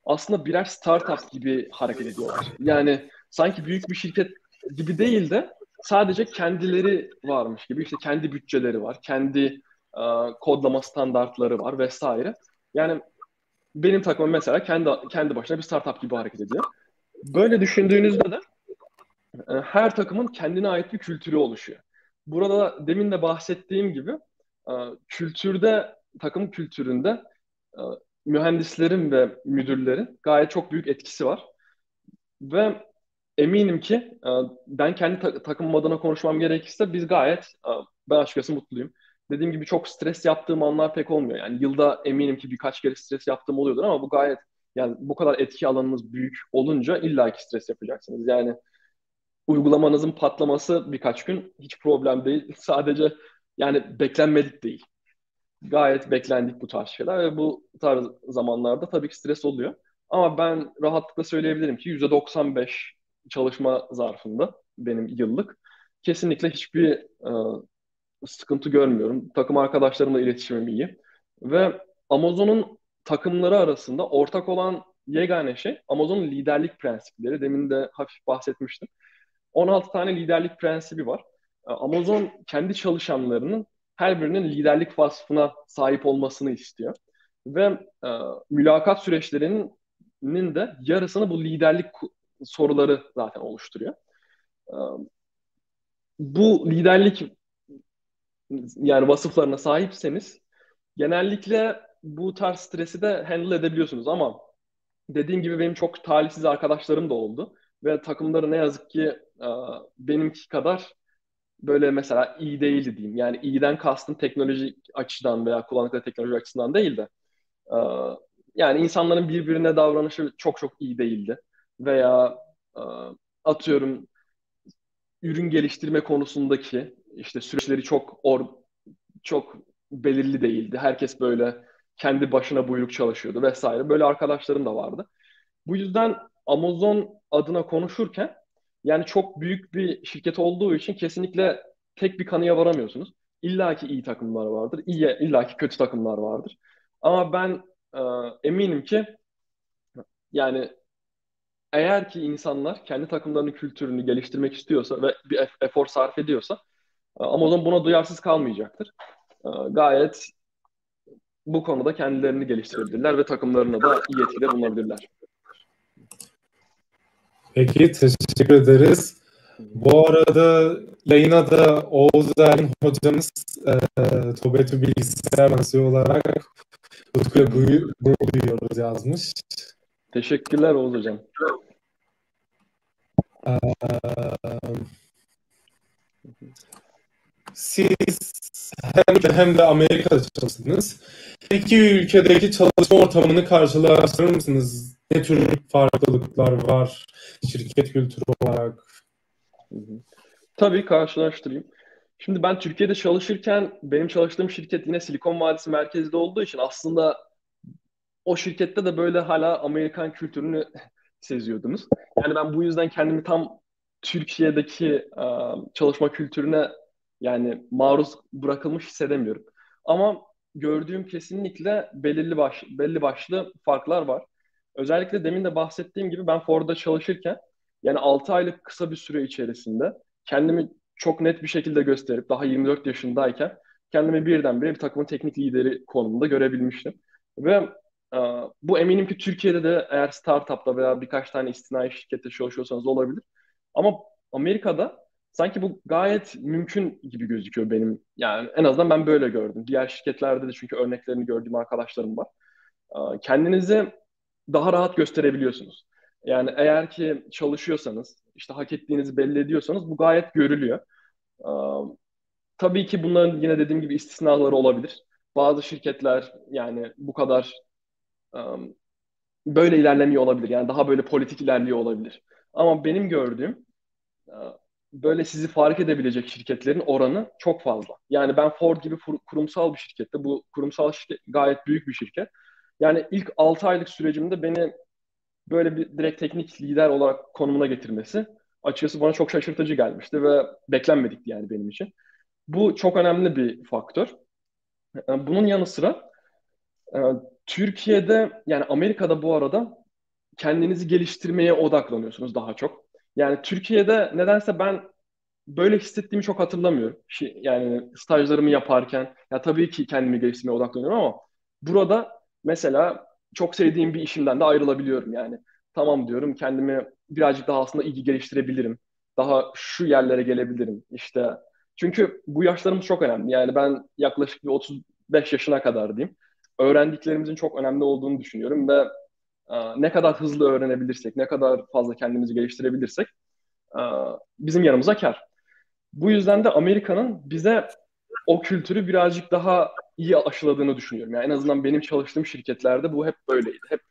aslında birer startup gibi hareket ediyorlar. Yani sanki büyük bir şirket gibi değil de sadece kendileri varmış gibi işte kendi bütçeleri var, kendi uh, kodlama standartları var vesaire. Yani benim takımım mesela kendi kendi başına bir startup gibi hareket ediyor. Böyle düşündüğünüzde de her takımın kendine ait bir kültürü oluşuyor. Burada demin de bahsettiğim gibi e, kültürde, takım kültüründe e, mühendislerin ve müdürlerin gayet çok büyük etkisi var. Ve eminim ki ben kendi takımım adına konuşmam gerekirse biz gayet, ben açıkçası mutluyum dediğim gibi çok stres yaptığım anlar pek olmuyor. Yani yılda eminim ki birkaç kere stres yaptığım oluyordur ama bu gayet yani bu kadar etki alanınız büyük olunca illaki stres yapacaksınız. Yani uygulamanızın patlaması birkaç gün hiç problem değil. Sadece yani beklenmedik değil. Gayet beklendik bu tarz şeyler ve bu tarz zamanlarda tabii ki stres oluyor. Ama ben rahatlıkla söyleyebilirim ki %95 çalışma zarfında benim yıllık kesinlikle hiçbir e, sıkıntı görmüyorum. Takım arkadaşlarımla iletişimim iyi. Ve Amazon'un takımları arasında ortak olan yegane şey Amazon'un liderlik prensipleri. Demin de hafif bahsetmiştim. 16 tane liderlik prensibi var. Ee, Amazon kendi çalışanlarının her birinin liderlik vasfına sahip olmasını istiyor. Ve e, mülakat süreçlerinin de yarısını bu liderlik soruları zaten oluşturuyor. E, bu liderlik yani vasıflarına sahipseniz genellikle bu tarz stresi de handle edebiliyorsunuz ama dediğim gibi benim çok talihsiz arkadaşlarım da oldu ve takımları ne yazık ki e, benimki kadar böyle mesela iyi değildi diyeyim. Yani iyiden kastım teknolojik açıdan veya kullandıkları teknoloji açısından değil de e, yani insanların birbirine davranışı çok çok iyi değildi veya e, atıyorum ürün geliştirme konusundaki işte süreçleri çok or, çok belirli değildi. Herkes böyle kendi başına buyruk çalışıyordu vesaire. Böyle arkadaşlarım da vardı. Bu yüzden Amazon adına konuşurken yani çok büyük bir şirket olduğu için kesinlikle tek bir kanıya varamıyorsunuz. İlla ki iyi takımlar vardır. İyi, illa ki kötü takımlar vardır. Ama ben e, eminim ki yani eğer ki insanlar kendi takımlarının kültürünü geliştirmek istiyorsa ve bir efor sarf ediyorsa e, Amazon buna duyarsız kalmayacaktır. E, gayet bu konuda kendilerini geliştirebilirler ve takımlarına da iyi etkide bulunabilirler. Peki teşekkür ederiz. Bu arada yayına da Oğuz Ergin hocamız e, TOBETÜ bilgisayar mühendisliği olarak Utku'ya gurur duyuyoruz yazmış. Teşekkürler Oğuz hocam. Ee, siz hem, hem de Amerika'da çalıştınız. İki ülkedeki çalışma ortamını karşılaştırır mısınız? Ne tür farklılıklar var şirket kültürü olarak? Tabii karşılaştırayım. Şimdi ben Türkiye'de çalışırken benim çalıştığım şirket yine Silikon Vadisi merkezde olduğu için aslında o şirkette de böyle hala Amerikan kültürünü seziyordunuz. Yani ben bu yüzden kendimi tam Türkiye'deki çalışma kültürüne yani maruz bırakılmış hissedemiyorum. Ama gördüğüm kesinlikle belirli baş, belli başlı farklar var. Özellikle demin de bahsettiğim gibi ben Ford'da çalışırken yani 6 aylık kısa bir süre içerisinde kendimi çok net bir şekilde gösterip daha 24 yaşındayken kendimi birdenbire bir takımın teknik lideri konumunda görebilmiştim. Ve e, bu eminim ki Türkiye'de de eğer startupta veya birkaç tane istinai şirkette çalışıyorsanız olabilir. Ama Amerika'da sanki bu gayet mümkün gibi gözüküyor benim. Yani en azından ben böyle gördüm. Diğer şirketlerde de çünkü örneklerini gördüğüm arkadaşlarım var. E, kendinizi daha rahat gösterebiliyorsunuz. Yani eğer ki çalışıyorsanız, işte hak ettiğinizi belli ediyorsanız bu gayet görülüyor. Ee, tabii ki bunların yine dediğim gibi istisnaları olabilir. Bazı şirketler yani bu kadar um, böyle ilerlemiyor olabilir. Yani daha böyle politik ilerliyor olabilir. Ama benim gördüğüm böyle sizi fark edebilecek şirketlerin oranı çok fazla. Yani ben Ford gibi kurumsal bir şirkette, bu kurumsal şirket gayet büyük bir şirket. Yani ilk 6 aylık sürecimde beni böyle bir direkt teknik lider olarak konumuna getirmesi açıkçası bana çok şaşırtıcı gelmişti ve beklenmedikti yani benim için. Bu çok önemli bir faktör. Ee, bunun yanı sıra e, Türkiye'de yani Amerika'da bu arada kendinizi geliştirmeye odaklanıyorsunuz daha çok. Yani Türkiye'de nedense ben böyle hissettiğimi çok hatırlamıyorum. Yani stajlarımı yaparken ya tabii ki kendimi geliştirmeye odaklanıyorum ama burada mesela çok sevdiğim bir işimden de ayrılabiliyorum yani. Tamam diyorum kendimi birazcık daha aslında ilgi geliştirebilirim. Daha şu yerlere gelebilirim. İşte çünkü bu yaşlarımız çok önemli. Yani ben yaklaşık bir 35 yaşına kadar diyeyim. Öğrendiklerimizin çok önemli olduğunu düşünüyorum ve e, ne kadar hızlı öğrenebilirsek, ne kadar fazla kendimizi geliştirebilirsek e, bizim yanımıza kar. Bu yüzden de Amerika'nın bize o kültürü birazcık daha iyi aşıladığını düşünüyorum. Yani en azından benim çalıştığım şirketlerde bu hep böyleydi. Hep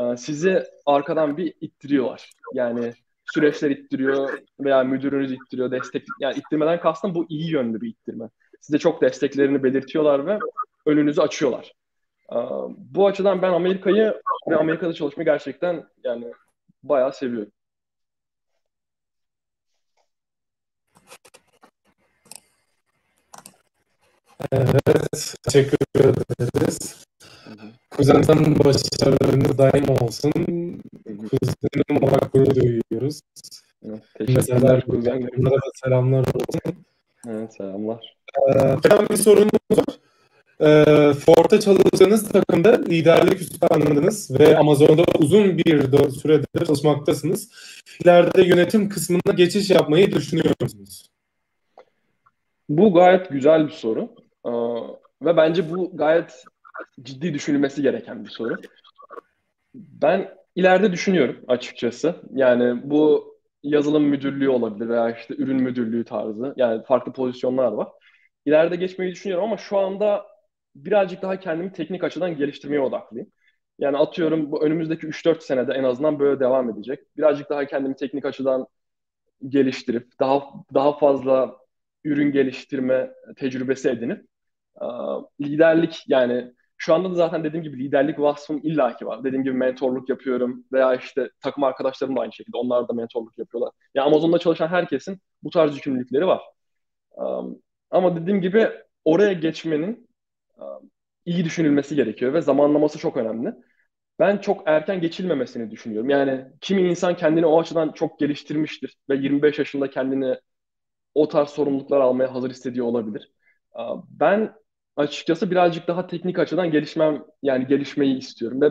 e, sizi arkadan bir ittiriyorlar. Yani süreçler ittiriyor veya müdürünüz ittiriyor, destek yani ittirmeden kastım bu iyi yönlü bir ittirme. Size çok desteklerini belirtiyorlar ve önünüzü açıyorlar. E, bu açıdan ben Amerika'yı ve Amerika'da çalışmayı gerçekten yani bayağı seviyorum. Evet, teşekkür ederiz. Kuzen'den başarılarınız daim olsun. Kuzenim olarak gurur duyuyoruz. Evet, teşekkürler kuzen. Bunlara da selamlar olsun. Evet, selamlar. Ee, bir sorunumuz var. Ee, Ford'da çalıştığınız takımda liderlik üstlendiniz ve Amazon'da uzun bir süredir çalışmaktasınız. İleride yönetim kısmına geçiş yapmayı düşünüyor musunuz? Bu gayet güzel bir soru. Ee, ve bence bu gayet ciddi düşünülmesi gereken bir soru. Ben ileride düşünüyorum açıkçası. Yani bu yazılım müdürlüğü olabilir veya işte ürün müdürlüğü tarzı. Yani farklı pozisyonlar var. İleride geçmeyi düşünüyorum ama şu anda birazcık daha kendimi teknik açıdan geliştirmeye odaklıyım. Yani atıyorum bu önümüzdeki 3-4 senede en azından böyle devam edecek. Birazcık daha kendimi teknik açıdan geliştirip daha daha fazla ürün geliştirme tecrübesi edinip liderlik yani şu anda da zaten dediğim gibi liderlik vasfım illaki var. Dediğim gibi mentorluk yapıyorum veya işte takım arkadaşlarım da aynı şekilde onlar da mentorluk yapıyorlar. Yani Amazon'da çalışan herkesin bu tarz yükümlülükleri var. Ama dediğim gibi oraya geçmenin iyi düşünülmesi gerekiyor ve zamanlaması çok önemli. ben çok erken geçilmemesini düşünüyorum. Yani kimi insan kendini o açıdan çok geliştirmiştir ve 25 yaşında kendini o tarz sorumluluklar almaya hazır hissediyor olabilir. Ben açıkçası birazcık daha teknik açıdan gelişmem yani gelişmeyi istiyorum ve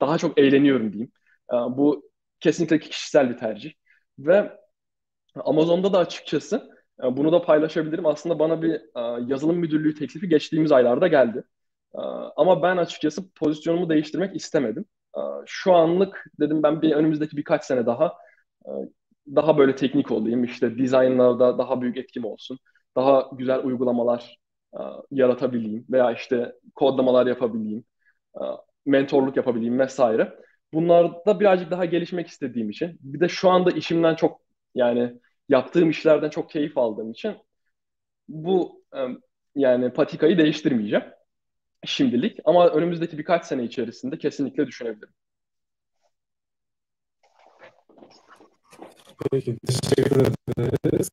daha çok eğleniyorum diyeyim. Bu kesinlikle kişisel bir tercih. Ve Amazon'da da açıkçası bunu da paylaşabilirim. Aslında bana bir yazılım müdürlüğü teklifi geçtiğimiz aylarda geldi. Ama ben açıkçası pozisyonumu değiştirmek istemedim. Şu anlık dedim ben bir önümüzdeki birkaç sene daha daha böyle teknik olayım. İşte dizaynlarda daha büyük etkim olsun. Daha güzel uygulamalar yaratabileyim veya işte kodlamalar yapabileyim. Mentorluk yapabileyim vesaire. Bunlarda birazcık daha gelişmek istediğim için. Bir de şu anda işimden çok yani yaptığım işlerden çok keyif aldığım için bu yani patikayı değiştirmeyeceğim şimdilik ama önümüzdeki birkaç sene içerisinde kesinlikle düşünebilirim. Peki, teşekkür ederiz.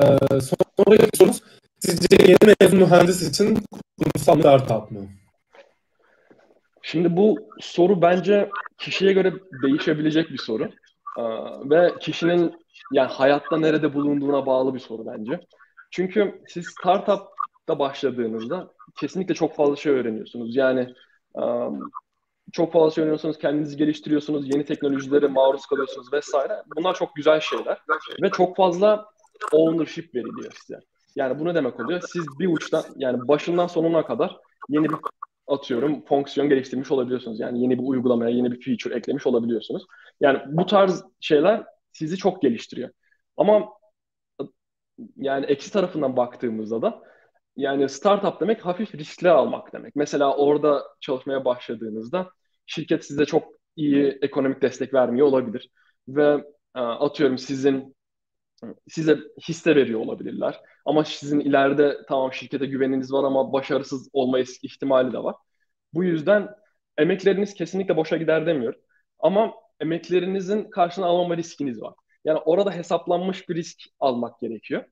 Ee, sonraki sorumuz, sizce yeni mezun mühendis için kurumsal startup mı? Şimdi bu soru bence kişiye göre değişebilecek bir soru. Ee, ve kişinin yani hayatta nerede bulunduğuna bağlı bir soru bence. Çünkü siz startup'ta başladığınızda kesinlikle çok fazla şey öğreniyorsunuz. Yani çok fazla şey öğreniyorsunuz, kendinizi geliştiriyorsunuz, yeni teknolojilere maruz kalıyorsunuz vesaire. Bunlar çok güzel şeyler ve çok fazla ownership veriliyor size. Yani bu ne demek oluyor? Siz bir uçtan yani başından sonuna kadar yeni bir atıyorum fonksiyon geliştirmiş olabiliyorsunuz. Yani yeni bir uygulamaya, yeni bir feature eklemiş olabiliyorsunuz. Yani bu tarz şeyler sizi çok geliştiriyor. Ama yani eksi tarafından baktığımızda da yani startup demek hafif riskler almak demek. Mesela orada çalışmaya başladığınızda şirket size çok iyi ekonomik destek vermiyor olabilir. Ve e, atıyorum sizin size hisse veriyor olabilirler. Ama sizin ileride tamam şirkete güveniniz var ama başarısız olma ihtimali de var. Bu yüzden emekleriniz kesinlikle boşa gider demiyorum. Ama emeklerinizin karşına almama riskiniz var. Yani orada hesaplanmış bir risk almak gerekiyor.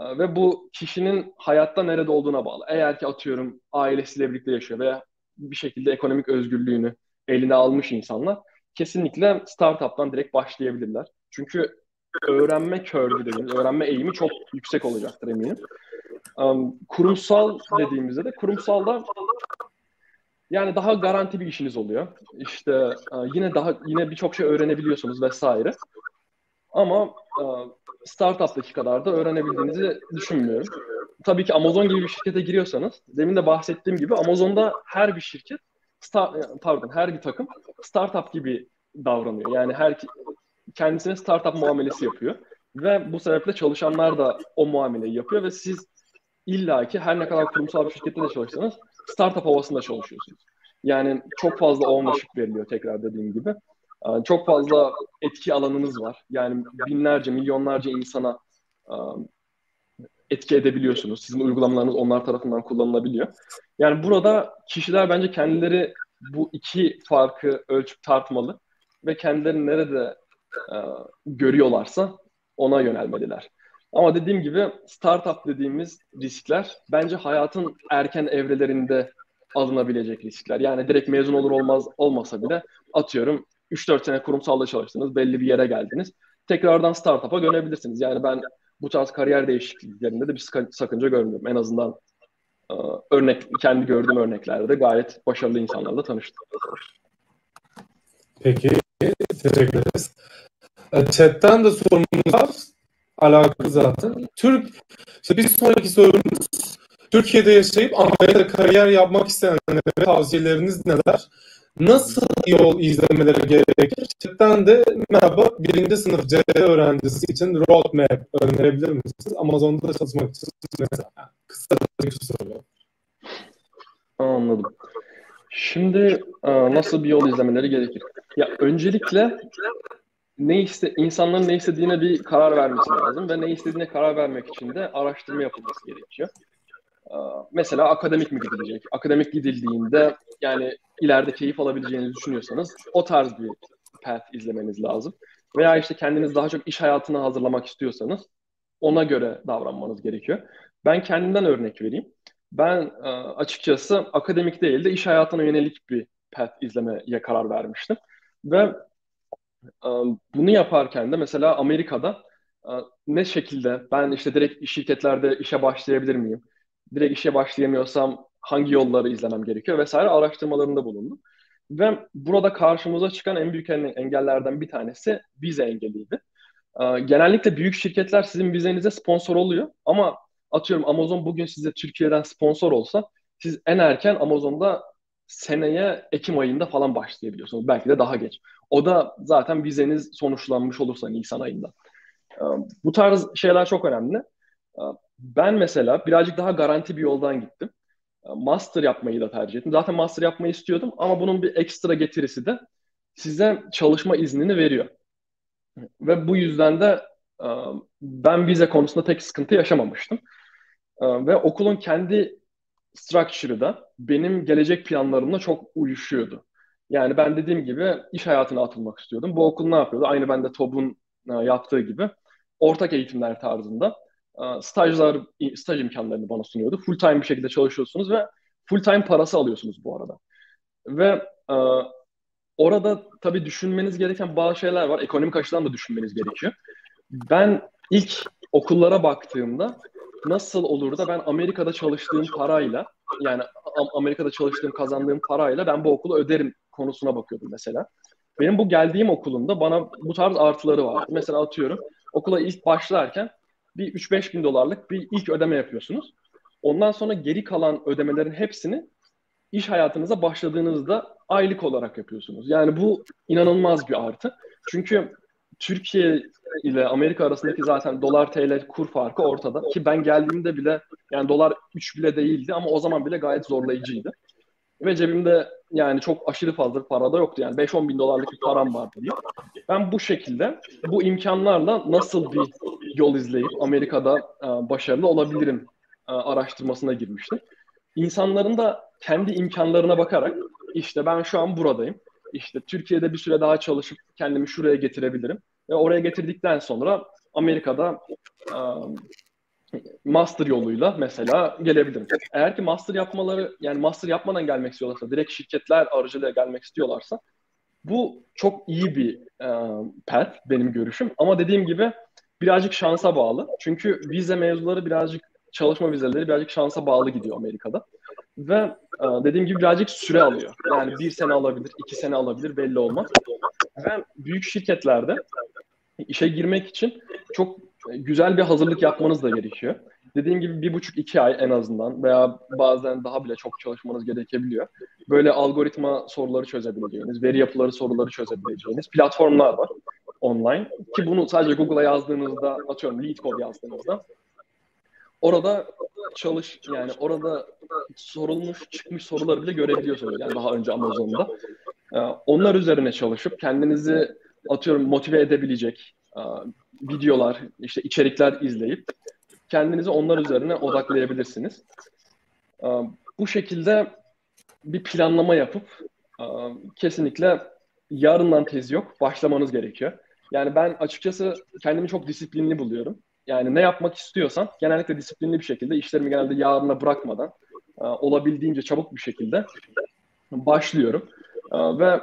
Ee, ve bu kişinin hayatta nerede olduğuna bağlı. Eğer ki atıyorum ailesiyle birlikte yaşıyor veya bir şekilde ekonomik özgürlüğünü eline almış insanlar kesinlikle startup'tan direkt başlayabilirler. Çünkü öğrenme curve'ü dediğimiz, öğrenme eğimi çok yüksek olacaktır eminim. Um, kurumsal dediğimizde de kurumsalda yani daha garanti bir işiniz oluyor. İşte e, yine daha yine birçok şey öğrenebiliyorsunuz vesaire. Ama e, startup'taki kadar da öğrenebildiğinizi düşünmüyorum. Tabii ki Amazon gibi bir şirkete giriyorsanız, demin de bahsettiğim gibi Amazon'da her bir şirket, start, pardon her bir takım startup gibi davranıyor. Yani her kendisine startup muamelesi yapıyor. Ve bu sebeple çalışanlar da o muameleyi yapıyor ve siz illaki her ne kadar kurumsal bir şirkette de çalışsanız startup havasında çalışıyorsunuz. Yani çok fazla ownership veriliyor tekrar dediğim gibi. Ee, çok fazla etki alanınız var. Yani binlerce, milyonlarca insana e, etki edebiliyorsunuz. Sizin uygulamalarınız onlar tarafından kullanılabiliyor. Yani burada kişiler bence kendileri bu iki farkı ölçüp tartmalı ve kendilerini nerede e, görüyorlarsa ona yönelmeliler. Ama dediğim gibi startup dediğimiz riskler bence hayatın erken evrelerinde alınabilecek riskler. Yani direkt mezun olur olmaz olmasa bile atıyorum 3-4 sene kurumsalda çalıştınız, belli bir yere geldiniz. Tekrardan startup'a dönebilirsiniz. Yani ben bu tarz kariyer değişikliklerinde de bir sakınca görmüyorum. En azından e, örnek kendi gördüğüm örneklerde de gayet başarılı insanlarla tanıştım. Peki, teşekkür ederiz. E, chat'ten de sorumuz var. Alakalı zaten. Türk, işte bir sonraki sorumuz Türkiye'de yaşayıp Amerika'da kariyer yapmak isteyenlere tavsiyeleriniz neler? Nasıl yol izlemeleri gerekir? Chatten de merhaba birinci sınıf CD öğrencisi için roadmap önerebilir misiniz? Amazon'da çalışmak için mesela. Kısa bir soru. Anladım. Şimdi e, nasıl bir yol izlemeleri gerekir? Ya öncelikle ne iste insanların ne istediğine bir karar vermesi lazım ve ne istediğine karar vermek için de araştırma yapılması gerekiyor. Ee, mesela akademik mi gidilecek? Akademik gidildiğinde yani ileride keyif alabileceğinizi düşünüyorsanız o tarz bir path izlemeniz lazım. Veya işte kendiniz daha çok iş hayatına hazırlamak istiyorsanız ona göre davranmanız gerekiyor. Ben kendimden örnek vereyim. Ben e, açıkçası akademik değil de iş hayatına yönelik bir path izlemeye karar vermiştim. Ve bunu yaparken de mesela Amerika'da ne şekilde ben işte direkt şirketlerde işe başlayabilir miyim? Direkt işe başlayamıyorsam hangi yolları izlemem gerekiyor vesaire araştırmalarında bulundum. Ve burada karşımıza çıkan en büyük engellerden bir tanesi vize engeliydi. Genellikle büyük şirketler sizin vizenize sponsor oluyor ama atıyorum Amazon bugün size Türkiye'den sponsor olsa siz en erken Amazon'da seneye Ekim ayında falan başlayabiliyorsunuz. Belki de daha geç. O da zaten vizeniz sonuçlanmış olursa Nisan ayında. Bu tarz şeyler çok önemli. Ben mesela birazcık daha garanti bir yoldan gittim. Master yapmayı da tercih ettim. Zaten master yapmayı istiyordum ama bunun bir ekstra getirisi de size çalışma iznini veriyor. Ve bu yüzden de ben vize konusunda tek sıkıntı yaşamamıştım. Ve okulun kendi structure'ı da benim gelecek planlarımla çok uyuşuyordu. Yani ben dediğim gibi iş hayatına atılmak istiyordum. Bu okul ne yapıyordu? Aynı ben de TOB'un yaptığı gibi ortak eğitimler tarzında stajlar, staj imkanlarını bana sunuyordu. Full time bir şekilde çalışıyorsunuz ve full time parası alıyorsunuz bu arada. Ve orada tabii düşünmeniz gereken bazı şeyler var. Ekonomik açıdan da düşünmeniz gerekiyor. Ben ilk okullara baktığımda nasıl olur da ben Amerika'da çalıştığım parayla yani Amerika'da çalıştığım kazandığım parayla ben bu okulu öderim konusuna bakıyordum mesela. Benim bu geldiğim okulunda bana bu tarz artıları var. Mesela atıyorum okula ilk başlarken bir 3-5 bin dolarlık bir ilk ödeme yapıyorsunuz. Ondan sonra geri kalan ödemelerin hepsini iş hayatınıza başladığınızda aylık olarak yapıyorsunuz. Yani bu inanılmaz bir artı. Çünkü Türkiye ile Amerika arasındaki zaten dolar TL kur farkı ortada. Ki ben geldiğimde bile yani dolar 3 bile değildi ama o zaman bile gayet zorlayıcıydı. Ve cebimde yani çok aşırı fazla para da yoktu. Yani 5-10 bin dolarlık bir param vardı. Ben bu şekilde bu imkanlarla nasıl bir yol izleyip Amerika'da e, başarılı olabilirim e, araştırmasına girmiştim. İnsanların da kendi imkanlarına bakarak işte ben şu an buradayım. İşte Türkiye'de bir süre daha çalışıp kendimi şuraya getirebilirim. Ve oraya getirdikten sonra Amerika'da e, master yoluyla mesela gelebilirim. Eğer ki master yapmaları yani master yapmadan gelmek istiyorlarsa, direkt şirketler aracılığıyla gelmek istiyorlarsa bu çok iyi bir e, path benim görüşüm. Ama dediğim gibi birazcık şansa bağlı. Çünkü vize mevzuları birazcık çalışma vizeleri birazcık şansa bağlı gidiyor Amerika'da. Ve e, dediğim gibi birazcık süre alıyor. Yani bir sene alabilir, iki sene alabilir belli olmaz. Ve büyük şirketlerde işe girmek için çok güzel bir hazırlık yapmanız da gerekiyor. Dediğim gibi bir buçuk iki ay en azından veya bazen daha bile çok çalışmanız gerekebiliyor. Böyle algoritma soruları çözebileceğiniz, veri yapıları soruları çözebileceğiniz platformlar var online. Ki bunu sadece Google'a yazdığınızda, atıyorum lead code yazdığınızda orada çalış yani orada sorulmuş çıkmış soruları bile görebiliyorsunuz yani daha önce Amazon'da. Ee, onlar üzerine çalışıp kendinizi atıyorum motive edebilecek e, videolar, işte içerikler izleyip kendinizi onlar üzerine odaklayabilirsiniz. E, bu şekilde bir planlama yapıp e, kesinlikle yarından tez yok, başlamanız gerekiyor. Yani ben açıkçası kendimi çok disiplinli buluyorum. Yani ne yapmak istiyorsam genellikle disiplinli bir şekilde işlerimi genelde yarına bırakmadan olabildiğince çabuk bir şekilde başlıyorum. Ve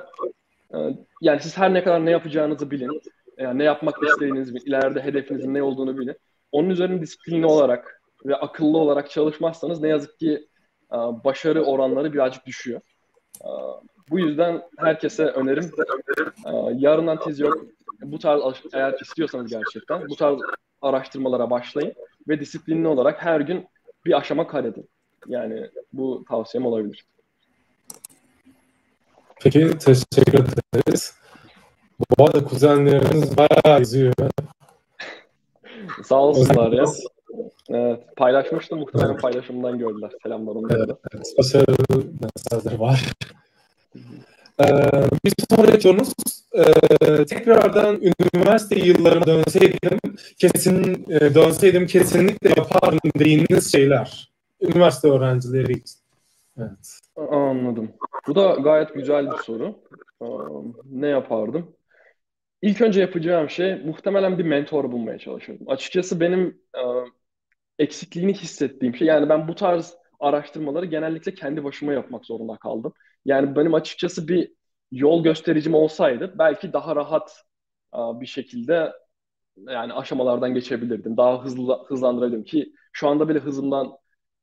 yani siz her ne kadar ne yapacağınızı bilin, yani ne yapmak istediğiniz, ileride hedefinizin ne olduğunu bilin. Onun üzerine disiplinli olarak ve akıllı olarak çalışmazsanız ne yazık ki başarı oranları birazcık düşüyor. Bu yüzden herkese önerim yarından tez yok. Bu tarz eğer istiyorsanız gerçekten bu tarz araştırmalara başlayın ve disiplinli olarak her gün bir aşama kaydedin. Yani bu tavsiyem olabilir. Peki teşekkür ederiz. Bu arada kuzenleriniz bayağı izliyor. Sağ olsunlar ya. Evet, paylaşmıştım. Muhtemelen paylaşımdan gördüler. Selamlar onlara evet, evet. Başarılı mesajları var. Ee, bir sonraki sorunuz e, tekrardan üniversite yıllarına dönseydim kesin e, dönseydim kesinlikle yapardım dediğiniz şeyler. Üniversite öğrencileri için. Evet. Anladım. Bu da gayet güzel bir soru. Ee, ne yapardım? İlk önce yapacağım şey muhtemelen bir mentor bulmaya çalışırdım. Açıkçası benim e, eksikliğini hissettiğim şey yani ben bu tarz araştırmaları genellikle kendi başıma yapmak zorunda kaldım. Yani benim açıkçası bir yol göstericim olsaydı belki daha rahat bir şekilde yani aşamalardan geçebilirdim. Daha hızlı hızlandırabilirim ki şu anda bile hızımdan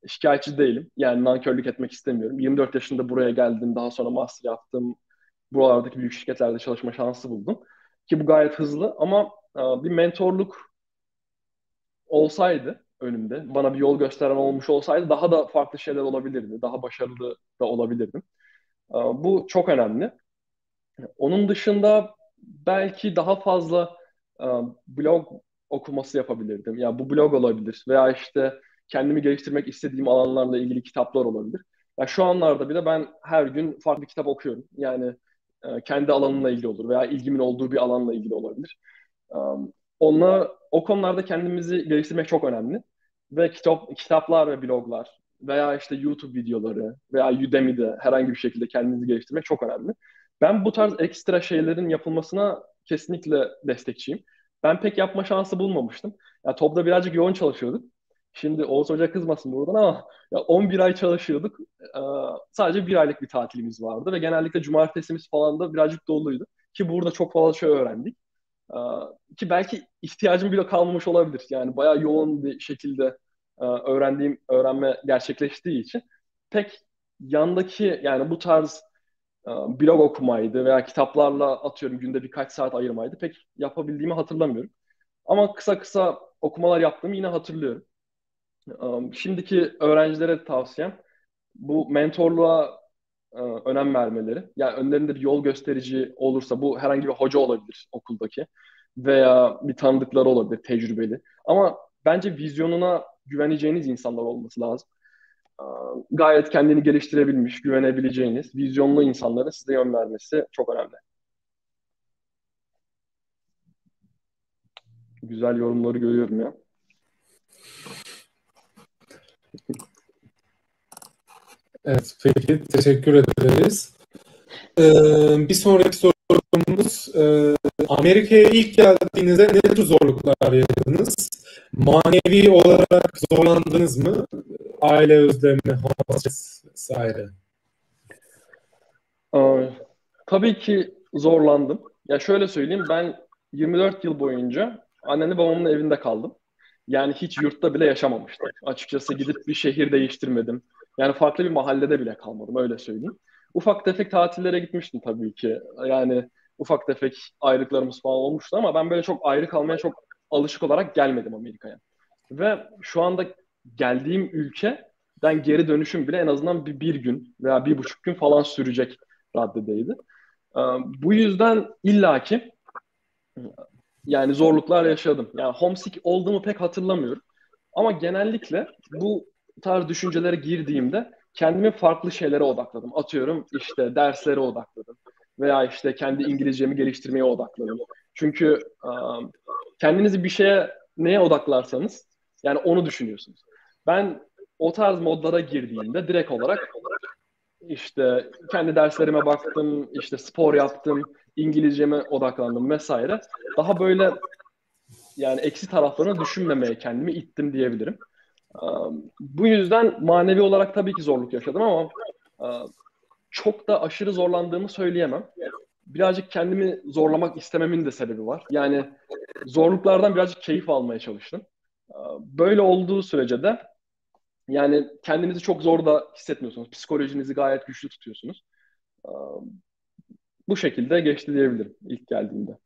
şikayetçi değilim. Yani nankörlük etmek istemiyorum. 24 yaşında buraya geldim. Daha sonra master yaptım. Buralardaki büyük şirketlerde çalışma şansı buldum. Ki bu gayet hızlı ama bir mentorluk olsaydı önümde, bana bir yol gösteren olmuş olsaydı daha da farklı şeyler olabilirdi. Daha başarılı da olabilirdim. Bu çok önemli. Onun dışında belki daha fazla blog okuması yapabilirdim. Ya bu blog olabilir veya işte kendimi geliştirmek istediğim alanlarla ilgili kitaplar olabilir. Ya şu anlarda bile ben her gün farklı kitap okuyorum. Yani kendi alanımla ilgili olur veya ilgimin olduğu bir alanla ilgili olabilir. Onunla o konularda kendimizi geliştirmek çok önemli. Ve kitap, kitaplar ve bloglar veya işte YouTube videoları veya Udemy'de herhangi bir şekilde kendinizi geliştirmek çok önemli. Ben bu tarz ekstra şeylerin yapılmasına kesinlikle destekçiyim. Ben pek yapma şansı bulmamıştım. Ya topda birazcık yoğun çalışıyorduk. Şimdi Oğuz Hoca kızmasın buradan ama ya 11 ay çalışıyorduk. Ee, sadece bir aylık bir tatilimiz vardı ve genellikle cumartesimiz falan da birazcık doluydu. Ki burada çok fazla şey öğrendik. Ee, ki belki ihtiyacım bile kalmamış olabilir. Yani bayağı yoğun bir şekilde e, öğrendiğim öğrenme gerçekleştiği için pek yandaki yani bu tarz e, blog okumaydı veya kitaplarla atıyorum günde birkaç saat ayırmaydı pek yapabildiğimi hatırlamıyorum. Ama kısa kısa okumalar yaptığımı yine hatırlıyorum. E, şimdiki öğrencilere tavsiyem bu mentorluğa önem vermeleri. Yani önlerinde bir yol gösterici olursa bu herhangi bir hoca olabilir okuldaki veya bir tanıdıkları olabilir tecrübeli. Ama bence vizyonuna güveneceğiniz insanlar olması lazım. Gayet kendini geliştirebilmiş, güvenebileceğiniz, vizyonlu insanların size yön vermesi çok önemli. Güzel yorumları görüyorum ya. Evet, peki teşekkür ederiz. Ee, bir sonraki sorumuz, e, Amerika'ya ilk geldiğinizde ne tür zorluklar yaşadınız? Manevi olarak zorlandınız mı? Aile özlemi, hasret vesaire. Ee, tabii ki zorlandım. Ya şöyle söyleyeyim, ben 24 yıl boyunca annemle babamın evinde kaldım. Yani hiç yurtta bile yaşamamıştım. Açıkçası gidip bir şehir değiştirmedim. Yani farklı bir mahallede bile kalmadım öyle söyleyeyim. Ufak tefek tatillere gitmiştim tabii ki. Yani ufak tefek ayrıklarımız falan olmuştu ama ben böyle çok ayrı kalmaya çok alışık olarak gelmedim Amerika'ya. Ve şu anda geldiğim ülkeden geri dönüşüm bile en azından bir, bir gün veya bir buçuk gün falan sürecek raddedeydi. Ee, bu yüzden illaki yani zorluklar yaşadım. Yani homesick olduğumu pek hatırlamıyorum. Ama genellikle bu tarz düşüncelere girdiğimde kendimi farklı şeylere odakladım. Atıyorum işte derslere odakladım veya işte kendi İngilizcemi geliştirmeye odakladım. Çünkü um, kendinizi bir şeye neye odaklarsanız yani onu düşünüyorsunuz. Ben o tarz modlara girdiğimde direkt olarak işte kendi derslerime baktım, işte spor yaptım, İngilizceme odaklandım vesaire. Daha böyle yani eksi taraflarını düşünmemeye kendimi ittim diyebilirim. Bu yüzden manevi olarak tabii ki zorluk yaşadım ama çok da aşırı zorlandığımı söyleyemem. Birazcık kendimi zorlamak istememin de sebebi var. Yani zorluklardan birazcık keyif almaya çalıştım. Böyle olduğu sürece de yani kendinizi çok zor da hissetmiyorsunuz. Psikolojinizi gayet güçlü tutuyorsunuz. Bu şekilde geçti diyebilirim ilk geldiğimde.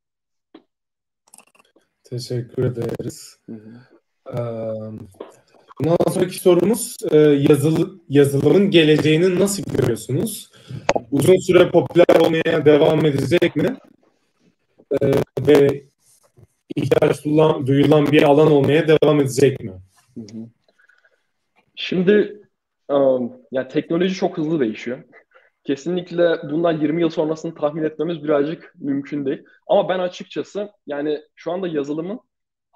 Teşekkür ederiz. Hı hı. Bundan sonraki sorumuz e, yazılı, yazılımın geleceğini nasıl görüyorsunuz? Uzun süre popüler olmaya devam edecek mi? E, ve ihtiyaç duyulan, duyulan bir alan olmaya devam edecek mi? Şimdi um, ya teknoloji çok hızlı değişiyor. Kesinlikle bundan 20 yıl sonrasını tahmin etmemiz birazcık mümkün değil. Ama ben açıkçası yani şu anda yazılımın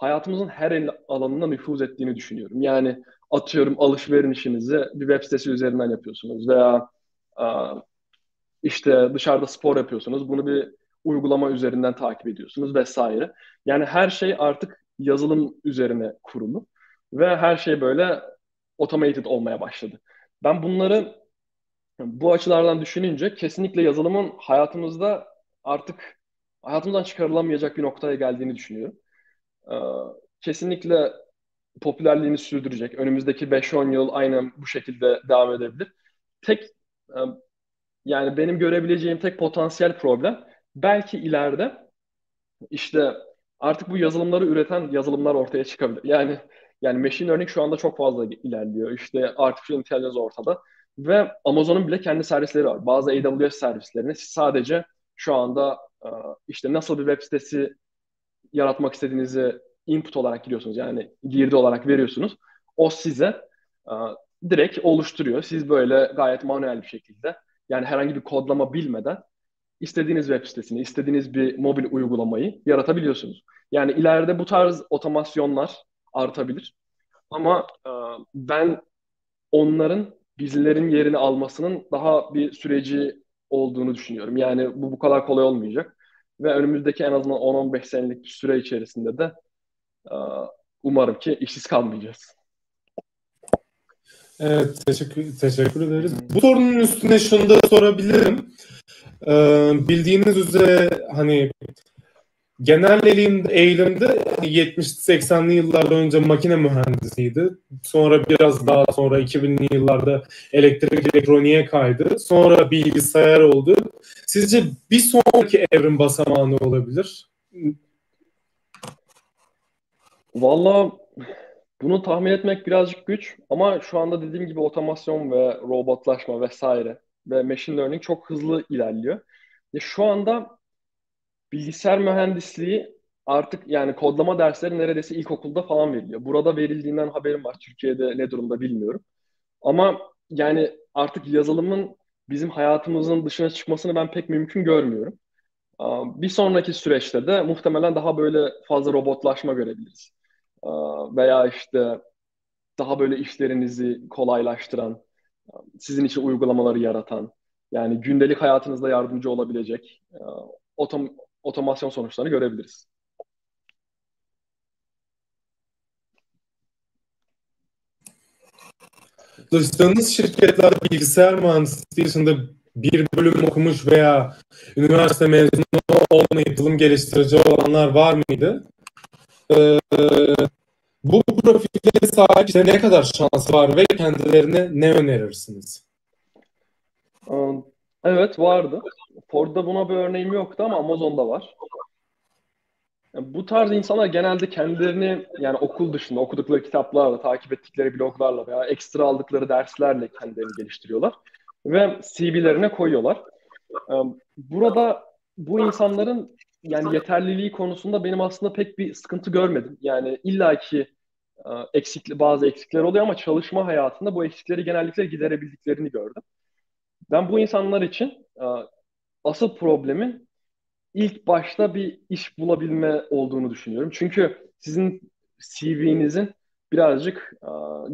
hayatımızın her alanına nüfuz ettiğini düşünüyorum. Yani atıyorum alışverişinizi bir web sitesi üzerinden yapıyorsunuz veya işte dışarıda spor yapıyorsunuz. Bunu bir uygulama üzerinden takip ediyorsunuz vesaire. Yani her şey artık yazılım üzerine kurulu ve her şey böyle automated olmaya başladı. Ben bunları bu açılardan düşününce kesinlikle yazılımın hayatımızda artık hayatımızdan çıkarılamayacak bir noktaya geldiğini düşünüyorum. Ee, kesinlikle popülerliğini sürdürecek. Önümüzdeki 5-10 yıl aynen bu şekilde devam edebilir. Tek e, yani benim görebileceğim tek potansiyel problem belki ileride işte artık bu yazılımları üreten yazılımlar ortaya çıkabilir. Yani yani machine learning şu anda çok fazla ilerliyor. İşte artificial intelligence ortada ve Amazon'un bile kendi servisleri var. Bazı AWS servislerini sadece şu anda e, işte nasıl bir web sitesi yaratmak istediğinizi input olarak giriyorsunuz. Yani girdi olarak veriyorsunuz. O size e, direkt oluşturuyor. Siz böyle gayet manuel bir şekilde yani herhangi bir kodlama bilmeden istediğiniz web sitesini, istediğiniz bir mobil uygulamayı yaratabiliyorsunuz. Yani ileride bu tarz otomasyonlar artabilir. Ama e, ben onların bizlerin yerini almasının daha bir süreci olduğunu düşünüyorum. Yani bu bu kadar kolay olmayacak. Ve önümüzdeki en azından 10-15 senelik bir süre içerisinde de e, umarım ki işsiz kalmayacağız. Evet, teşekkür, teşekkür ederiz. Bu sorunun üstüne şunu da sorabilirim. Ee, bildiğiniz üzere hani genel eğilim, eğilimde 70-80'li yıllarda önce makine mühendisiydi. Sonra biraz daha sonra 2000'li yıllarda elektrik elektroniğe kaydı. Sonra bilgisayar oldu. Sizce bir sonraki evrim basamağı ne olabilir? Vallahi bunu tahmin etmek birazcık güç ama şu anda dediğim gibi otomasyon ve robotlaşma vesaire ve machine learning çok hızlı ilerliyor. Şu anda bilgisayar mühendisliği artık yani kodlama dersleri neredeyse ilkokulda falan veriliyor. Burada verildiğinden haberim var. Türkiye'de ne durumda bilmiyorum. Ama yani artık yazılımın bizim hayatımızın dışına çıkmasını ben pek mümkün görmüyorum. Bir sonraki süreçte de muhtemelen daha böyle fazla robotlaşma görebiliriz. Veya işte daha böyle işlerinizi kolaylaştıran, sizin için uygulamaları yaratan, yani gündelik hayatınızda yardımcı olabilecek otom otomasyon sonuçlarını görebiliriz. Çalıştığınız şirketler bilgisayar mühendisliği dışında bir bölüm okumuş veya üniversite mezunu olmayıp yazılım geliştirici olanlar var mıydı? Ee, bu profile sahip işte ne kadar şans var ve kendilerine ne önerirsiniz? Evet vardı. Ford'da buna bir örneğim yoktu ama Amazon'da var. Yani bu tarz insanlar genelde kendilerini yani okul dışında okudukları kitaplarla, takip ettikleri bloglarla veya ekstra aldıkları derslerle kendilerini geliştiriyorlar ve CV'lerine koyuyorlar. Burada bu insanların yani yeterliliği konusunda benim aslında pek bir sıkıntı görmedim. Yani illaki eksikli bazı eksikler oluyor ama çalışma hayatında bu eksikleri genellikle giderebildiklerini gördüm. Ben bu insanlar için asıl problemin ilk başta bir iş bulabilme olduğunu düşünüyorum. Çünkü sizin CV'nizin birazcık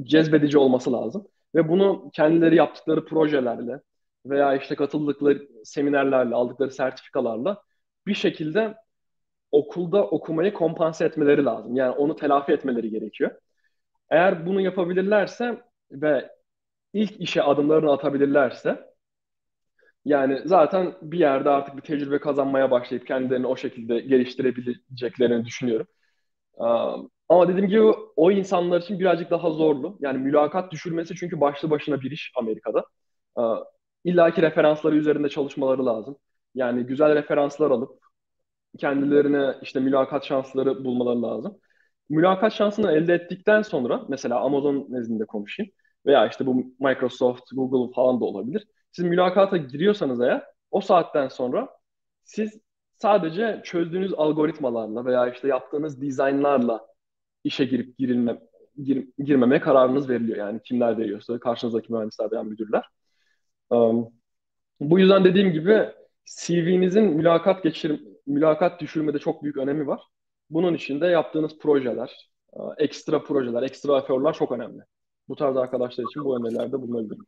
cezbedici olması lazım. Ve bunu kendileri yaptıkları projelerle veya işte katıldıkları seminerlerle, aldıkları sertifikalarla bir şekilde okulda okumayı kompanse etmeleri lazım. Yani onu telafi etmeleri gerekiyor. Eğer bunu yapabilirlerse ve ilk işe adımlarını atabilirlerse yani zaten bir yerde artık bir tecrübe kazanmaya başlayıp kendilerini o şekilde geliştirebileceklerini düşünüyorum. Ama dediğim gibi o insanlar için birazcık daha zorlu. Yani mülakat düşürmesi çünkü başlı başına bir iş Amerika'da. İlla ki referansları üzerinde çalışmaları lazım. Yani güzel referanslar alıp kendilerine işte mülakat şansları bulmaları lazım. Mülakat şansını elde ettikten sonra mesela Amazon nezdinde konuşayım veya işte bu Microsoft, Google falan da olabilir. Siz mülakata giriyorsanız eğer o saatten sonra siz sadece çözdüğünüz algoritmalarla veya işte yaptığınız dizaynlarla işe girip girilme, gir, girmeme kararınız veriliyor. Yani kimler veriyorsa karşınızdaki mühendisler veya müdürler. Um, bu yüzden dediğim gibi CV'nizin mülakat geçir mülakat düşürmede çok büyük önemi var. Bunun için de yaptığınız projeler, ekstra projeler, ekstra eforlar çok önemli. Bu tarz arkadaşlar için bu önerilerde bulunabilirim.